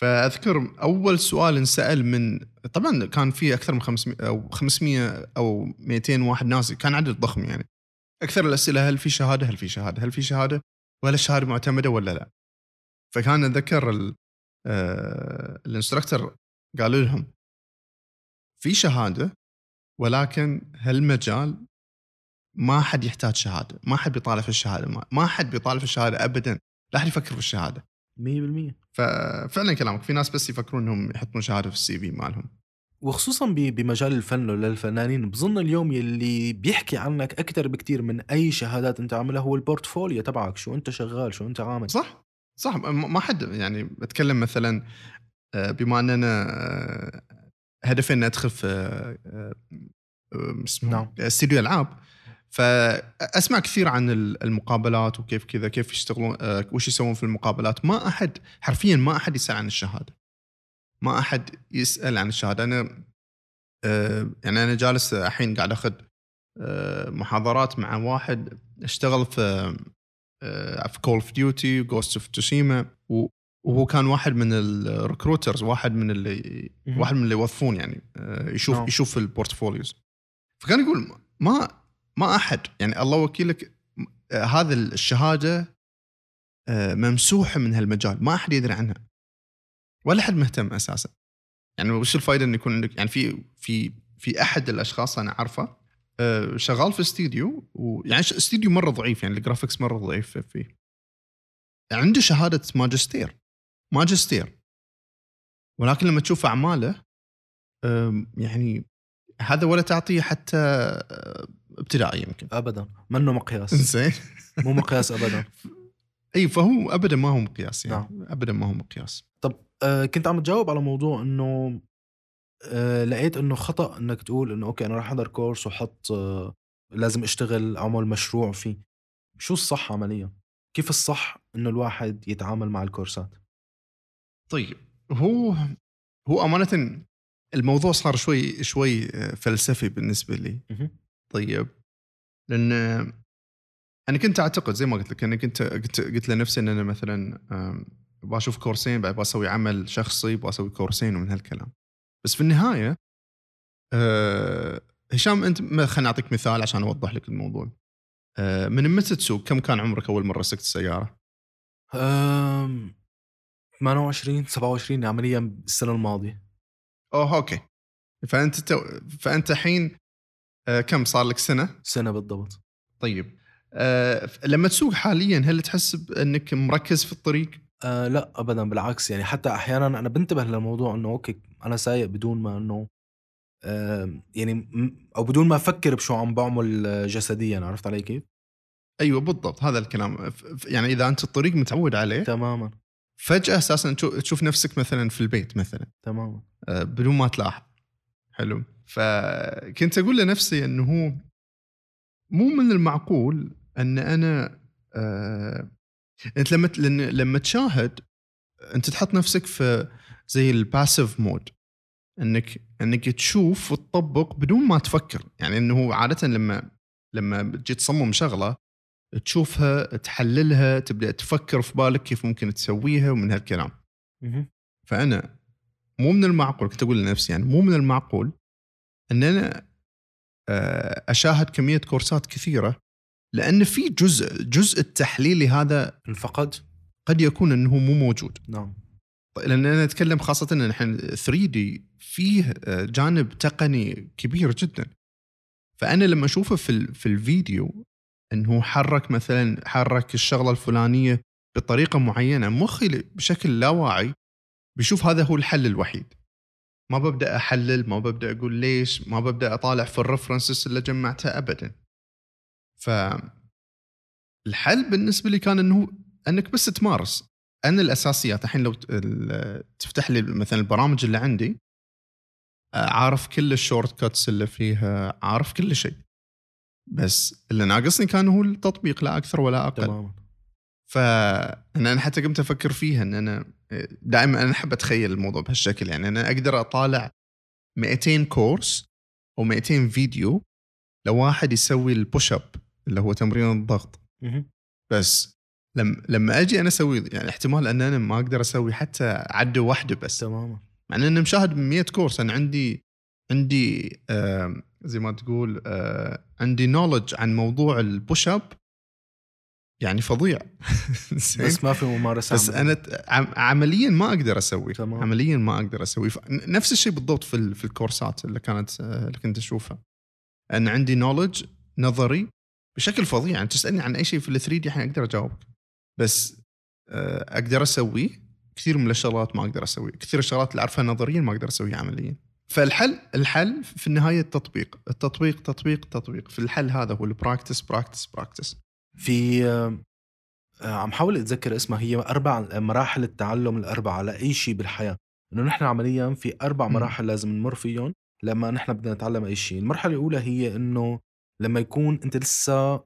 فأذكر أول سؤال انسأل من طبعا كان في أكثر من 500 أو 500 أو 200 واحد ناس كان عدد ضخم يعني. أكثر الأسئلة هل في شهادة؟ هل في شهادة؟ هل في شهادة؟ وهل الشهاده معتمدة ولا لا. فكان أتذكر آه، ال instructor قالوا لهم في شهادة ولكن هالمجال ما حد يحتاج شهادة ما حد بيطالع في الشهادة ما, ما حد بيطالع في الشهادة ابدا لا حد يفكر في الشهادة. 100% ففعلا كلامك في ناس بس يفكرون إنهم يحطون شهادة في ال CV مالهم. وخصوصا بمجال الفن للفنانين بظن اليوم يلي بيحكي عنك أكثر بكتير من أي شهادات أنت عاملها هو ال portfolio تبعك شو أنت شغال شو أنت عامل. صح صح ما حد يعني بتكلم مثلا آه، بما أننا آه، هدفي اني ادخل في آه، اسمه نعم. استديو ألعاب. فأسمع كثير عن ال- المقابلات وكيف كذا كيف يشتغلون وش يسوون في المقابلات. ما أحد حرفيا ما أحد يسأل عن الشهادة. ما أحد يسأل عن الشهادة أنا آه، يعني أنا جالس الحين قاعد أخذ آه، محاضرات مع واحد اشتغل في آه، في Call of Duty و Ghost of Tsushima وهو كان واحد من ال recruiters واحد من اللي. واحد من اللي يوظفون يعني يشوف نعم. يشوف ال portfolios فكان يقول ما ما أحد يعني الله وكيلك هذا الشهادة ممسوحة من هالمجال ما أحد يدري عنها ولا حد مهتم أساسا. يعني وش الفائده انه يكون عندك يعني في في في أحد الأشخاص أنا أعرفه آه، شغال في استديو ويعني استديو مرة ضعيف يعني ال graphics مرة ضعيف فيه عنده شهادة ماجستير. ماجستير. ولكن لما تشوف أعماله يعني هذا ولا تعطيه حتى أه، ابتدائي يمكن. ابدا. منه مقياس. زين مو مقياس ابدا. إي فهو ابدا ما هو مقياس يعني. نعم. ابدا ما هو مقياس. طب آه كنت عم تجاوب على موضوع إنه آه لقيت إنه خطأ إنك تقول إنه أوكي أنا راح أحضر كورس وحط آه لازم أشتغل أعمل مشروع فيه. شو الصح عمليا؟ كيف الصح إنه الواحد يتعامل مع الكورسات؟ طيب هو هو أمانة الموضوع صار شوي شوي فلسفي بالنسبة لي. طيب لأن أنا كنت أعتقد زي ما قلت لك أنا كنت قلت, قلت لنفسي إن أنا مثلا بشوف كورسين بعد بسوي عمل شخصي بسوي كورسين ومن هالكلام بس في النهاية أه هشام أنت خليني أعطيك مثال عشان أوضح لك الموضوع أه من متى تسوق كم كان عمرك أول مرة سقت السيارة؟ أم 28 27 عمليا السنة الماضية أوه أوكي فأنت تو... فأنت الحين أه كم صار لك سنة؟ سنة بالضبط طيب أه لما تسوق حاليا هل تحس بانك مركز في الطريق؟ آه لا ابدا بالعكس. يعني حتى أحيانا أنا بنتبه للموضوع إنه أوكي أنا سايق بدون ما إنه آه يعني م- أو بدون ما أفكر بشو عم بعمل آه، جسديا. عرفت علي كيف؟ أيوه بالضبط. هذا الكلام. ف- ف- يعني إذا أنت الطريق متعود عليه تماما. فجأة أساسا تشو- تشوف نفسك مثلا في البيت مثلا. تماما. أه، بدون ما تلاحظ. حلو. فكنت أقول لنفسي إنه هو مو من المعقول إن أنا أه انت لما لما تشاهد انت تحط نفسك في زي ال passive mode انك انك تشوف وتطبق بدون ما تفكر. يعني إنه عاده لما لما تجي تصمم شغلة تشوفها تحللها تبدأ تفكر في بالك كيف ممكن تسويها ومن هالكلام. فأنا مو من المعقول كنت أقول لنفسي يعني مو من المعقول إن أنا آه، أشاهد كمية كورسات كثيرة لأن في جزء جزء التحليلي هذا انفقد قد يكون إنه مو موجود. نعم. لأن أنا أتكلم خاصة إن الحين 3 دي فيه آه، جانب تقني كبير جدا. فأنا لما أشوفه في في الفيديو إنه حرك مثلا حرك الشغلة الفلانية بطريقة معينة مخي بشكل لا واعي بيشوف هذا هو الحل الوحيد. ما ببدأ أحلل ما ببدأ أقول ليش ما ببدأ أطالع في ال references اللي جمعتها ابدا. ف الحل بالنسبة لي كان إنه إنك بس تمارس. أنا الأساسيات الحين لو تفتح لي مثلا البرامج اللي عندي آه، عارف كل ال shortcuts اللي فيها عارف كل شيء. بس اللي ناقصني كان هو التطبيق لا أكثر ولا أقل. تماما. فانا أنا حتى قمت أفكر فيها إن أنا دائما أنا أحب أتخيل الموضوع بهالشكل. يعني أنا أقدر أطالع 200 كورس أو 200 فيديو لواحد يسوي ال push up اللي هو تمرين الضغط. بس لما لما أجي أنا أسوي يعني احتمال أن أنا ما أقدر أسوي حتى عده واحدة بس تماما مع إن أنا مشاهد 100 كورس أنا عندي عندي آه زي ما تقول آه عندي knowledge عن موضوع ال push up يعني فظيع؟ بس ما في ممارسة بس. أنا عمليا ما أقدر أسوي تمام. عمليا ما أقدر أسوي نفس الشيء بالضبط في في الكورسات اللي كانت آه، اللي كنت أشوفها ان عندي knowledge نظري بشكل فظيع. يعني تسألني عن أي شيء في ال 3D الحين أقدر أجاوبك. بس آه، أقدر أسويه؟ كثير من الشغلات ما أقدر أسويه. كثير الشغلات اللي أعرفها نظريا ما أقدر أسويها عمليا. فالحل الحل في النهاية التطبيق. التطبيق تطبيق تطبيق. في الحل هذا هو ال practice practice practice في آه، آه، عم حاول أتذكر اسمها. هي أربع مراحل التعلم الأربعة لاي شيء بالحياة. إنه نحن عمليا في أربع. مراحل لازم نمر فيهم لما نحن بدنا نتعلم أي شيء. المرحلة الأولى هي إنه لما يكون أنت لسه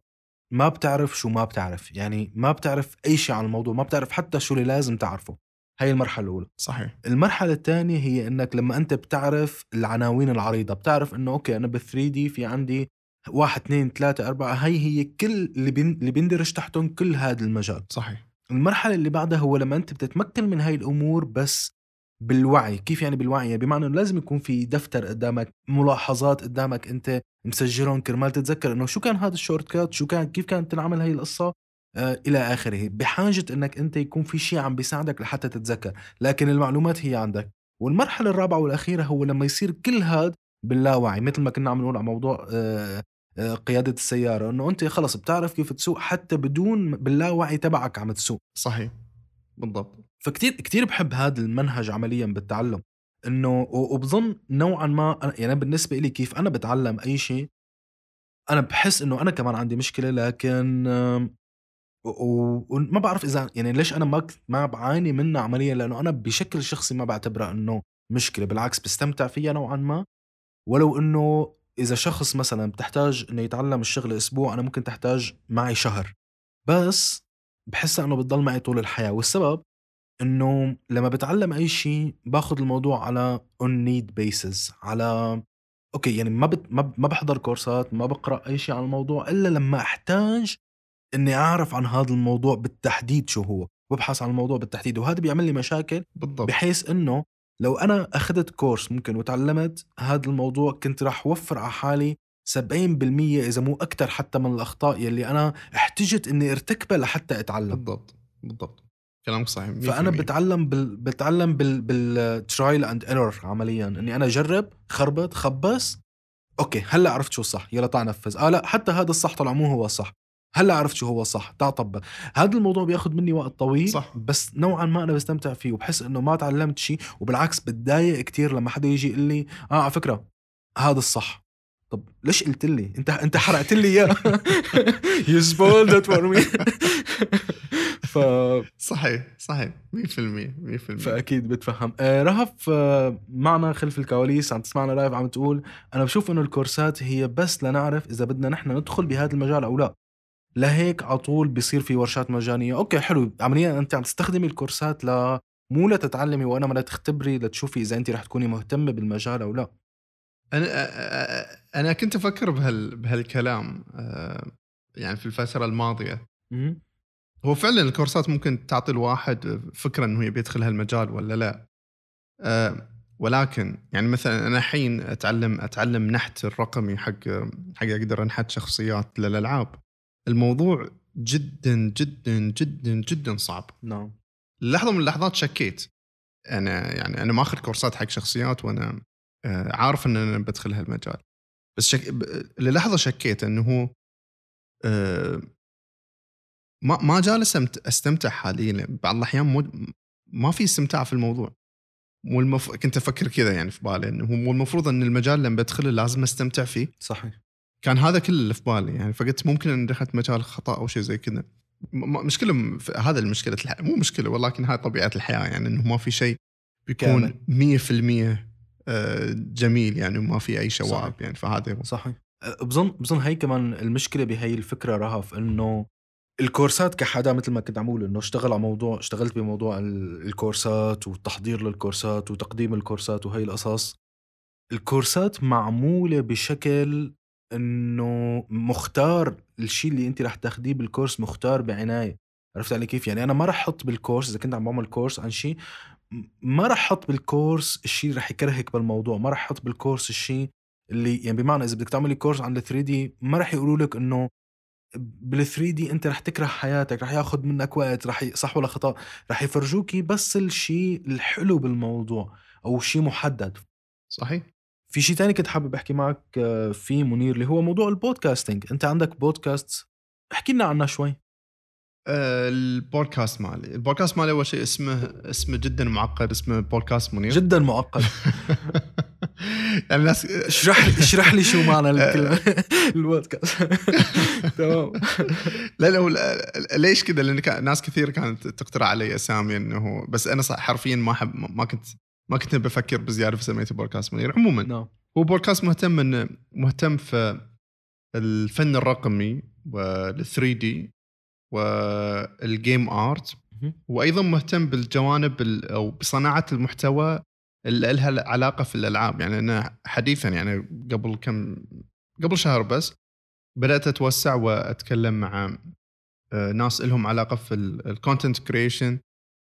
ما بتعرف شو ما بتعرف يعني ما بتعرف أي شيء عن الموضوع ما بتعرف حتى شو اللي لازم تعرفه. هاي المرحلة الأولى. صحيح. المرحلة الثانية هي إنك لما أنت بتعرف العناوين العريضة بتعرف إنه أوكي أنا بال 3D في عندي واحد اثنين ثلاثة أربعة هاي هي كل اللي بين اللي بيندرج تحتهم كل هذا المجال. صحيح. المرحلة اللي بعدها هو لما أنت بتتمكن من هاي الأمور بس بالوعي كيف يعني بالوعي؟ يعني بمعنى إنه لازم يكون في دفتر قدامك ملاحظات قدامك أنت مسجلهم كرمال تتذكر إنه شو كان هذا ال shortcut؟ شو كان كيف كانت تنعمل هاي القصة؟ آه إلى آخره. بحاجة إنك أنت يكون في شيء عم بيساعدك لحتى تتذكر. لكن المعلومات هي عندك. والمرحلة الرابعة والأخيرة هو لما يصير كل هذا باللاوعي مثل ما كنا عم نقول على موضوع آه آه قيادة السيارة إنه أنت خلص بتعرف كيف تسوق حتى بدون باللاوعي تبعك عم تسوق. صحيح. بالضبط. فكتير كتير بحب هذا المنهج عمليا بالتعلم إنه وبظن نوعا ما يعني بالنسبة لي كيف أنا بتعلم أي شيء أنا بحس إنه أنا كمان عندي مشكلة لكن وما بعرف إذا يعني ليش أنا ما ما بعاني منها عمليا؟ لأنه أنا بشكل شخصي ما بعتبرها إنه مشكلة بالعكس بستمتع فيها نوعا ما. ولو إنه إذا شخص مثلا بتحتاج إنه يتعلم الشغل أسبوع أنا ممكن تحتاج معي شهر. بس بحسها إنه بتضل معي طول الحياة. والسبب إنه لما بتعلم أي شيء باخذ الموضوع على on need basis على أوكي يعني ما بت... ما بحضر كورسات ما بقرأ أي شيء عن الموضوع إلا لما أحتاج إني أعرف عن هذا الموضوع بالتحديد شو هو ببحث عن الموضوع بالتحديد وهذا بيعمل لي مشاكل بالضبط. بحيث إنه لو أنا أخذت كورس ممكن وتعلمت هذا الموضوع كنت راح أوفر على حالي 70% إذا مو أكثر حتى من الأخطاء يلي أنا احتجت إني أرتكبها لحتى أتعلم. بالضبط بالضبط. كلامك صحيح فأنا بتعلم بال... بتعلم بال بال trial and error عمليا. إني أنا أجرب خربط خبص. okay هلأ عرفت شو الصح يلا تعال نفذ. آه لا حتى هذا الصح طلع مو هو الصح. هلأ عرفت شو هو الصح تعال طبق. هذا الموضوع بياخذ مني وقت طويل صح. بس نوعا ما أنا بستمتع فيه وبحس إنه ما تعلمت شيء وبالعكس بتضايق كتير لما حدا يجي يقول لي آه على فكرة هذا الصح. طب ليش قلت لي؟ أنت أنت حرقت لي إياه. you spoiled it for me ف صحيح صحيح. 100% 100% فأكيد بتفهم. آه رهف آه معنا خلف الكواليس عم تسمعنا live عم تقول أنا بشوف إنه الكورسات هي بس لنعرف إذا بدنا نحن ندخل بهذا المجال أو لا. لهيك على طول بيصير في ورشات مجانية. أوكي حلو. عمليا أنت عم تستخدمي الكورسات ل مو لتتعلمي وانما لتختبري لتشوفي إذا أنت رح تكوني مهتمة بالمجال أو لا. أنا أنا كنت أفكر بهال بهالكلام يعني في الفترة الماضية. هو فعلا الكورسات ممكن تعطي الواحد فكرة إنه يبي يدخل هالمجال ولا لا. ولكن يعني مثلا أنا الحين أتعلم أتعلم نحت الرقمي حق حق أقدر أنحت شخصيات للألعاب. الموضوع جدا جدا جدا جدا صعب. نعم. لحظة من اللحظات شكيت. أنا يعني أنا ماخذ كورسات حق شخصيات وأنا آه، عارف إن أنا بدخل هالمجال. بس شك... للحظة شكيت إنه هو آه، ما ما جالس استمتع حاليا. بعض الأحيان مو... ما في استمتاع في الموضوع. مو المف... كنت أفكر كذا يعني في بالي إنه هو المفروض إن المجال لما بدخله لازم أستمتع فيه. صحيح. كان هذا كل اللي في بالي يعني. فقلت ممكن ان دخلت مجال خطأ أو شيء زي كذا. مشكلة هذا المشكلة الحياة. مو مشكلة ولكن هاي طبيعة الحياة يعني إنه ما في شيء بيكون 100% آه، جميل يعني وما في أي شوائب يعني. فهذا صحيح. أه، بظن بظن هي كمان المشكلة بهي الفكرة رهف إنه الكورسات كحدا مثل ما كنت عم أقول إنه اشتغل على موضوع اشتغلت بموضوع الكورسات والتحضير للكورسات وتقديم الكورسات وهي القصص. الكورسات معمولة بشكل إنه مختار الشيء اللي أنت رح تاخديه بالكورس مختار بعناية. عرفت علي كيف؟ يعني أنا ما رح أحط بالكورس إذا كنت عم بعمل كورس عن شيء ما رح أحط بالكورس الشيء اللي رح يكرهك بالموضوع. ما رح أحط بالكورس الشيء اللي يعني بمعنى إذا بدك تعملي كورس عن ال 3 دي ما رح يقولوا لك إنه بال 3 دي انت رح تكره حياتك رح ياخذ منك وقت رح ي... صح ولا خطأ؟ رح يفرجوكي بس الشيء الحلو بالموضوع أو شيء محدد. صحيح. في شيء تاني كنت حابب أحكي معك آه، فيه منير اللي هو موضوع البودكاستنج أنت عندك بودكاست احكي لنا عنها شوي. آه، البودكاست مالي. البودكاست مالي أول شيء اسمه اسمه جدا معقد اسمه بودكاست منير. جدا معقد. الناس اشرح اشرح لي شو معنى البودكاست. تمام. لا لا ليش كذا لأن ناس كثير كانت تقترح علي أسامي إنه بس أنا حرفيا ما احب ما كنت ما كنت بفكر بزيادة فسميته بودكاست منير. عموما no. هو بودكاست مهتم انه مهتم في الفن الرقمي وال 3 دي والجيم ارت وأيضا مهتم بالجوانب أو بصناعة المحتوى لها علاقة في الألعاب؟ يعني أنا حديثا يعني قبل كم قبل شهر بس بدأت أتوسع وأتكلم مع آه، ناس لهم علاقة في ال content creation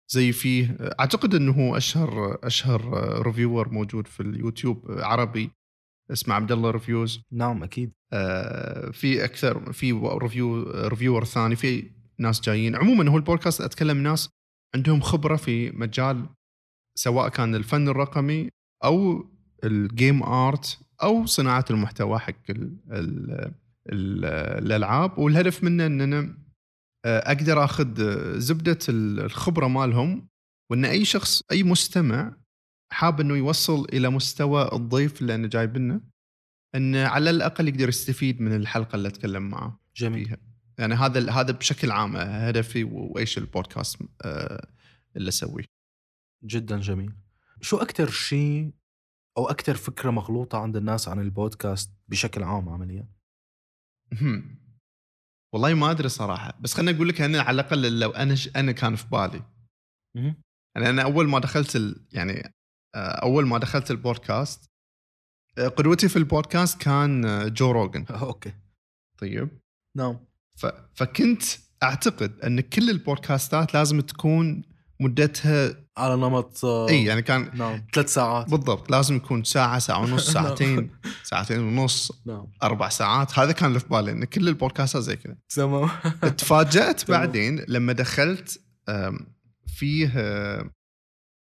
زي فيه أعتقد إنه هو أشهر اشهر reviewer موجود في اليوتيوب عربي اسمه عبد الله ريفيوز نعم أكيد. آه، في أكثر في review reviewer ثاني في ناس جايين. عموما هو البودكاست أتكلم ناس عندهم خبرة في مجال سواء كان الفن الرقمي أو الجيم ارت أو صناعة المحتوى حق ال ال ال الألعاب. والهدف منه ان أنا آه، أقدر آخذ زبدة الخبرة مالهم وأن أي شخص أي مستمع حاب إنه يوصل إلى مستوى الضيف اللي أنا جايبنه انه على الأقل يقدر يستفيد من الحلقة اللي أتكلم معه جميل. فيها. يعني هذا هذا بشكل عام هدفي وإيش البودكاست آه، اللي أسويه. جدا جميل. شو أكثر شيء أو أكثر فكرة مغلوطة عند الناس عن البودكاست بشكل عام عمليا. والله ما أدري صراحة بس خليني أقول لك أنا على الأقل لو أنا ش... أنا كان في بالي. مهم. يعني أنا أول ما دخلت ال... يعني آه، أول ما دخلت البودكاست آه، قدوتي في البودكاست كان آه، جو روجن okay. طيب. نعم. ف... فكنت أعتقد إن كل البودكاستات لازم تكون مدتها على نمط آه، إي يعني كان نعم. ثلاث ساعات. بالضبط لازم يكون ساعة ساعة ونص نعم. ساعتين ساعتين ونص نعم. أربع ساعات. هذا كان اللي في بالي إن كل البودكاستات زي كذا. تمام. تفاجأت. بعدين لما دخلت فيه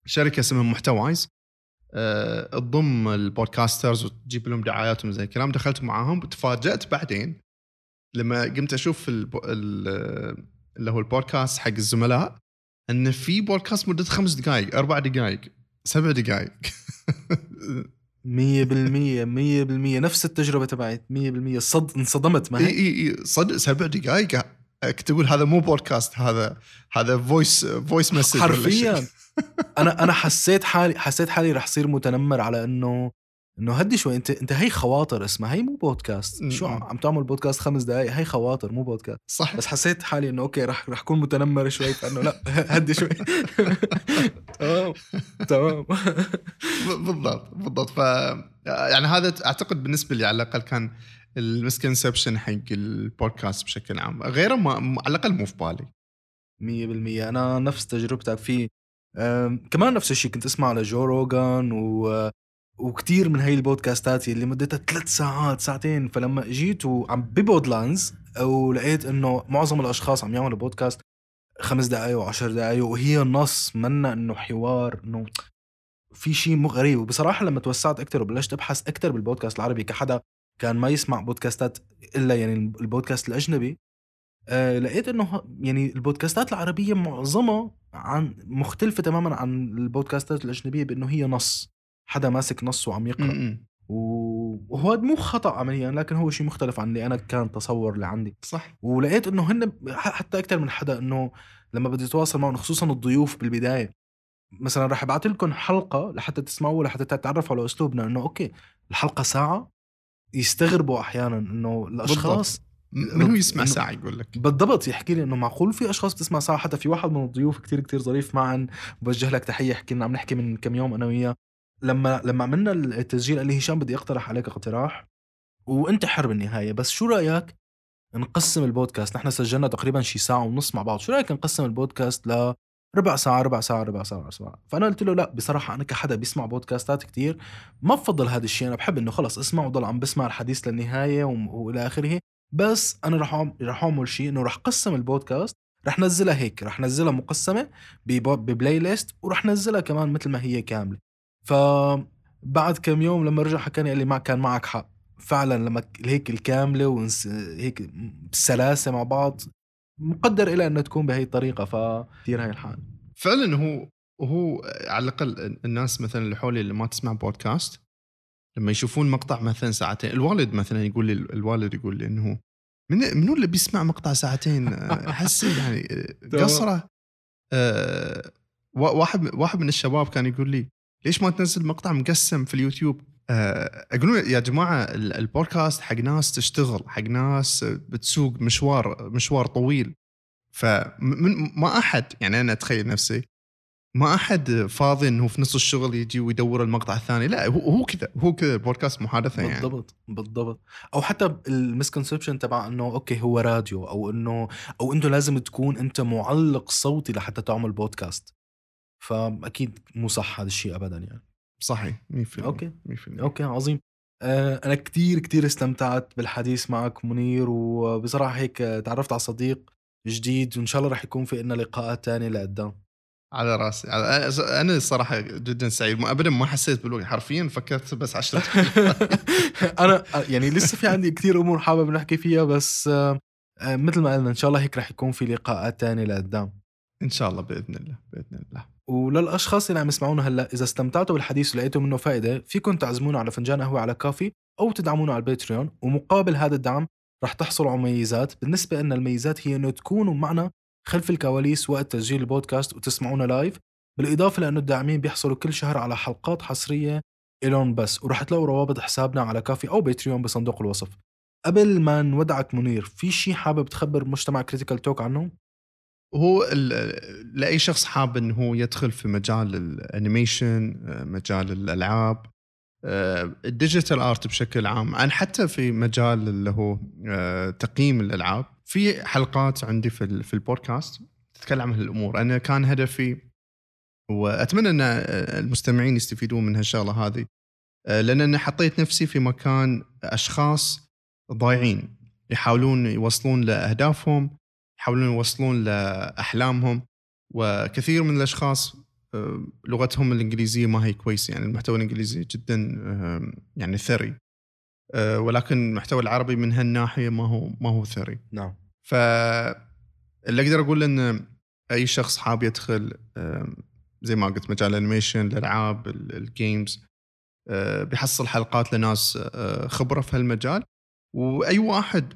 شركة اسمها محتوايز آه، تضم البودكاسترز وتجيب لهم دعاياتهم زي كلام دخلت معاهم تفاجأت بعدين لما قمت أشوف اللي هو البودكاست حق الزملاء. إن في بودكاست مدته خمس دقائق أربع دقائق سبع دقائق مية بالمية مية بالمية. نفس التجربة تبعت مية بالمية. صد انصدمت ما إي إي صدق سبع دقائق تقول هذا مو بودكاست هذا هذا voice voice message حرفيا. أنا أنا حسيت حالي حسيت حالي رح صير متنمر على إنه إنه هدي شوي انت أنت هي خواطر اسمها هي مو بودكاست. شو. عم تعمل بودكاست خمس دقائق هي خواطر مو بودكاست. صح. بس حسيت حالي إنه okay رح رح أكون متنمر شوي فإنه لا هدي شوي. تمام. تمام. بالضبط بالضبط. ف يعني هذا أعتقد بالنسبة لي على الأقل كان ال misconception حق البودكاست بشكل عام. غيره ما على الأقل مو في بالي. مية بالمية. أنا نفس تجربتك في كمان نفس الشيء كنت أسمع على جو روغان و وكتير من هاي البودكاستات اللي مدتها ثلاث ساعات ساعتين. فلما جيت وعم ببودلاندز ولقيت إنه معظم الأشخاص عم يعملوا بودكاست خمس دقائق وعشر دقائق وهي النص منا إنه حوار إنه في شيء غريب. وبصراحة لما توسعت أكثر وبلشت أبحث أكثر بالبودكاست العربي كحدا كان ما يسمع بودكاستات إلا يعني البودكاست الأجنبي آه لقيت إنه يعني البودكاستات العربية معظمها عن مختلفة تماما عن البودكاستات الأجنبية بإنه هي نص. حدا ماسك نص وعم يقرا م-م. و- وهو مو خطأ عمليا لكن هو شيء مختلف عن اللي أنا كان تصور اللي عندي. صح. ولقيت إنه هن حتى أكثر من حدا إنه لما بدي أتواصل معهم خصوصا الضيوف بالبداية. مثلا رح أبعث لكم حلقة لحتى تسمعوا لحتى تتعرفوا على أسلوبنا إنه أوكي الحلقة ساعة يستغربوا أحيانا إنه الأشخاص م- من هو يسمع ساعة يقول لك. بالضبط يحكي لي إنه معقول في أشخاص بتسمع ساعة؟ حتى في واحد من الضيوف كتير كتير ظريف معا بوجه لك تحية حكي لنا عم نحكي من كم يوم أنا وياه. لما لما عملنا التسجيل قال لي هشام بدي أقترح عليك اقتراح وأنت حر بالنهاية بس شو رأيك نقسم البودكاست؟ نحن سجلنا تقريبا شي ساعة ونص مع بعض شو رأيك نقسم البودكاست ل ربع ساعة ربع ساعة ربع ساعة ربع ساعة؟ فأنا قلت له لا بصراحة أنا كحدا بيسمع بودكاستات كتير ما بفضل هذا الشيء أنا بحب إنه خلص اسمع وضل عم بسمع الحديث للنهاية وإلى آخره بس أنا رح رح أعمل شيء إنه رح قسم البودكاست رح نزلها هيك رح نزلها مقسمة ببلاي ليست ورح نزلها كمان مثل ما هي كاملة. فبعد كم يوم لما رجع حكاني قال لي ما كان معك حق. فعلا لما هيك الكاملة ونس هيك مع بعض مقدر إلى أنه تكون بهي الطريقة فكثير هاي الحال. فعلا هو هو على الأقل الناس مثلا اللي حولي اللي ما تسمع بودكاست لما يشوفون مقطع مثلا ساعتين الوالد مثلا يقول لي الوالد يقول لي إنه من منو اللي بيسمع مقطع ساعتين؟ أحس يعني قصرة. آه، وا- واحد واحد من الشباب كان يقول لي ليش ما تنزل مقطع مقسم في اليوتيوب؟ آه، أقول يا جماعة ال- البودكاست حق ناس تشتغل حق ناس بتسوق مشوار مشوار طويل. فمن ما أحد يعني أنا أتخيل نفسي ما أحد فاضي إنه في نص الشغل يجي ويدور المقطع الثاني. لا هو هو كذا هو كذا البودكاست محادثة يعني. بالضبط بالضبط. أو حتى ال misconception تبع إنه okay هو راديو أو إنه أو إنه لازم تكون أنت معلق صوتي لحتى تعمل بودكاست فأكيد مو صح هذا الشيء ابدا يعني. صحيح 100% okay. 100% okay عظيم. آه، أنا كتير كتير استمتعت بالحديث معك منير وبصراحة هيك تعرفت على صديق جديد وإن شاء الله رح يكون في لنا لقاءات تانية لقدام على راسي. على- أنا الصراحة جدا سعيد. ما ابدا ما حسيت بالوقت. حرفيا فكرت بس 10 أنا يعني لسه في عندي كتير أمور حابب نحكي فيها بس آه، آه، مثل ما قلنا إن شاء الله هيك رح يكون في لقاءات تانية لقدام إن شاء الله بإذن الله بإذن الله. وللأشخاص اللي عم يسمعونا هلأ إذا استمتعتوا بالحديث ولقيتوا منه فائدة فيكم تعزمونا على فنجان قهوة على Ko-fi أو تدعمونا على ال Patreon. ومقابل هذا الدعم رح تحصلوا على ميزات بالنسبة لنا الميزات هي إنه تكونوا معنا خلف الكواليس وقت تسجيل البودكاست وتسمعونا live بالإضافة لأنه الداعمين بيحصلوا كل شهر على حلقات حصرية إلون بس ورح تلاقوا روابط حسابنا على Ko-fi أو Patreon بصندوق الوصف. قبل ما نودعك منير في شيء حابب تخبر مجتمع كريتيكال توك عنه؟ هو لأي شخص حاب إنه هو يدخل في مجال ال animation آه، مجال الألعاب آه، ال digital art بشكل عام عن حتى في مجال اللي هو آه، تقييم الألعاب في حلقات عندي في في البودكاست تتكلم عن هالأمور. أنا كان هدفي واتمنى أن المستمعين يستفيدون من هالشغله هذه لأن أنا حطيت نفسي في مكان أشخاص ضايعين يحاولون يوصلون لأهدافهم يحاولون يوصلون لأحلامهم وكثير من الأشخاص آه، لغتهم الإنجليزية ما هي كويسة يعني المحتوى الإنجليزي جدا آه، يعني ثري. آه، ولكن المحتوى العربي من هالناحية ما هو ما هو ثري. نعم. فاللي أقدر أقول إن أي شخص حاب يدخل زي ما قلت مجال ال animation الألعاب ال- ال games بيحصل حلقات لناس خبرة في هالمجال. وأي واحد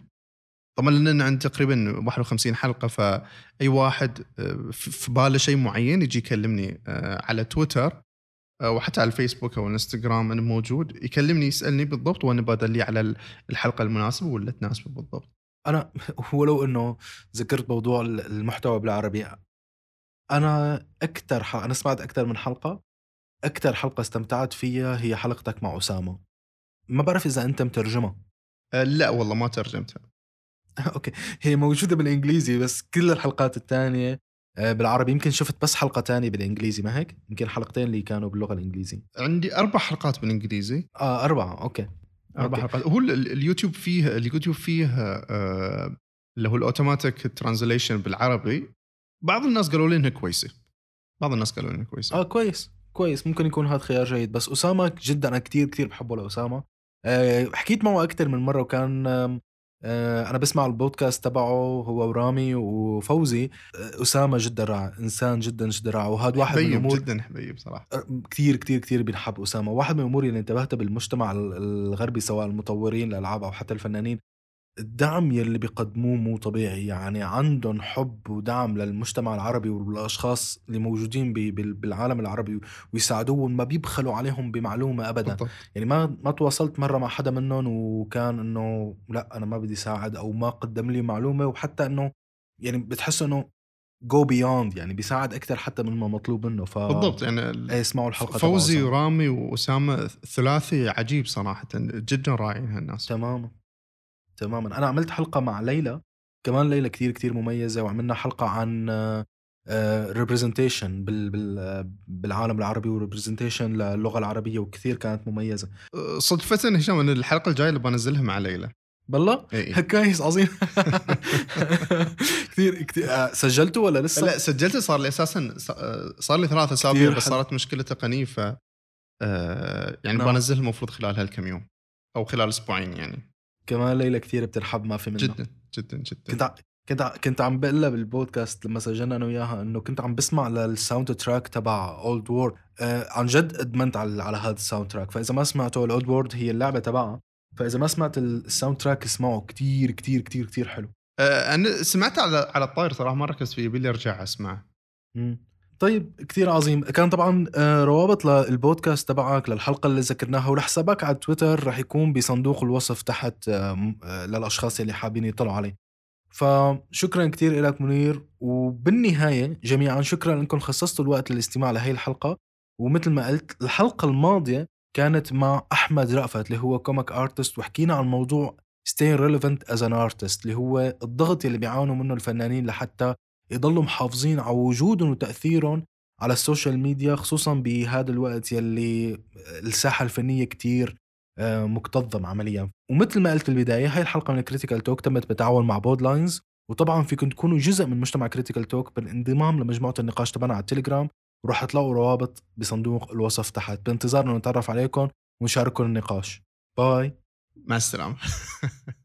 طبعا لأن عندي تقريبا 51 حلقة فأي واحد آه، في باله شيء معين يجي يكلمني آه، على تويتر آه، وحتى على الفيسبوك أو الإنستغرام أنا موجود يكلمني يسألني بالضبط وأنا بدلي على الحلقة المناسبة واللي تناسبه بالضبط. أنا ولو إنه ذكرت موضوع المحتوى بالعربي أنا أكثر أنا سمعت أكثر من حلقة أكثر حلقة استمتعت فيها هي حلقتك مع أسامة. ما بعرف إذا أنت مترجمها آه، لا والله ما ترجمتها. okay. هي موجودة بالإنجليزي بس كل الحلقات الثانية بالعربي. يمكن شفت بس حلقة تانية بالإنجليزي ما هيك؟ يمكن حلقتين اللي كانوا باللغة الإنجليزية. عندي أربع حلقات بالإنجليزي. آه أربعة. okay. أربع أوكي. حلقات. هو ال- ال- اليوتيوب فيه اليوتيوب فيه آه، اللي هو ال automatic translation بالعربي. بعض الناس قالوا لي إنها كويسة. بعض الناس قالوا لي إنها كويسة. آه كويس. كويس. ممكن يكون هذا خيار جيد. بس اسامه جدا أنا كثير كثير بحبه لاسامه آه حكيت معه أكثر من مرة وكان آه أنا بسمع البودكاست تبعه هو ورامي وفوزي. آه أسامة جدا رائع إنسان جدا جدا رائع وهذا واحد من الأمور جدا حبيب صراحة. كثير كثير كثير بنحب أسامة. واحد من الأمور اللي انتبهت بالمجتمع ال- الغربي سواء المطورين الألعاب أو حتى الفنانين الدعم يلي بيقدموه مو طبيعي يعني عندهم حب ودعم للمجتمع العربي والاشخاص اللي موجودين بي- بالعالم العربي ويساعدوهم ما بيبخلوا عليهم بمعلومة ابدا. بالضبط. يعني ما ما تواصلت مرة مع حدا منهم وكان إنه لا أنا ما بدي ساعد أو ما قدم لي معلومة وحتى إنه يعني بتحس إنه go beyond يعني بيساعد أكثر حتى من ما مطلوب منه. ف بالضبط يعني إيه اسمعوا الحلقة فوزي. ورامي وأسامة ثلاثي عجيب صراحة جدا رائعين هالناس. تماما. تماما أنا عملت حلقة مع ليلى كمان ليلى كتير كتير مميزة وعملنا حلقة عن representation بال بال بالعالم العربي و representation للغة العربية وكثير كانت مميزة آه، صدفة هشام ان الحلقة الجاية اللي بنزلها مع ليلى بالله إيه. كويس عظيم كثير كثير آه، سجلته ولا لسه؟ لا سجلته صار لي أساسا صار لي ثلاث أسابيع بس. صارت مشكلة تقنية ف آه، يعني نعم. بنزلها المفروض خلال هالكم يوم أو خلال أسبوعين يعني كمان ليلى كثير بترحب ما في منها. جدا جدا جدا. كنت ع- كنت ع- كنت عم بقول لها بالبودكاست لما سجلنا أنا وياها إنه كنت عم بسمع لل soundtrack تبع Old World آه عن جد أدمنت على على هذا ال soundtrack. فإذا ما سمعته ال Old World هي اللعبة تبعها فإذا ما سمعت ال soundtrack اسمعه كتير كتير كتير كتير حلو. آه، أنا سمعت على على الطاير صراحة ما ركزت فيه يبي أرجع أسمعه. طيب كثير عظيم. كان طبعا آه، روابط للبودكاست تبعك للحلقة اللي ذكرناها ولحسابك على تويتر رح يكون بصندوق الوصف تحت آه، آه، للأشخاص اللي حابين يطلعوا عليه. فشكرا كتير لك منير. وبالنهاية جميعا شكرا انكم خصصتوا الوقت للاستماع لهي الحلقة. ومثل ما قلت الحلقة الماضية كانت مع أحمد رأفت اللي هو comic artist وحكينا عن موضوع staying relevant as an artist اللي هو الضغط اللي بيعانوا منه الفنانين لحتى يضلوا محافظين على وجودهم وتأثيرهم على ال social media خصوصا بهذا الوقت يلي الساحة الفنية كتير آه، مكتظم عمليا. ومثل ما قلت بالبداية هاي الحلقة من Critical Talk تمت بالتعاون مع بودلاينز وطبعا فيكم تكونوا جزء من مجتمع Critical Talk بالانضمام لمجموعة النقاش تبعنا على التليجرام وراح تلاقوا روابط بصندوق الوصف تحت. بانتظار انه نتعرف عليكم ونشارككم النقاش. باي. مع السلامة.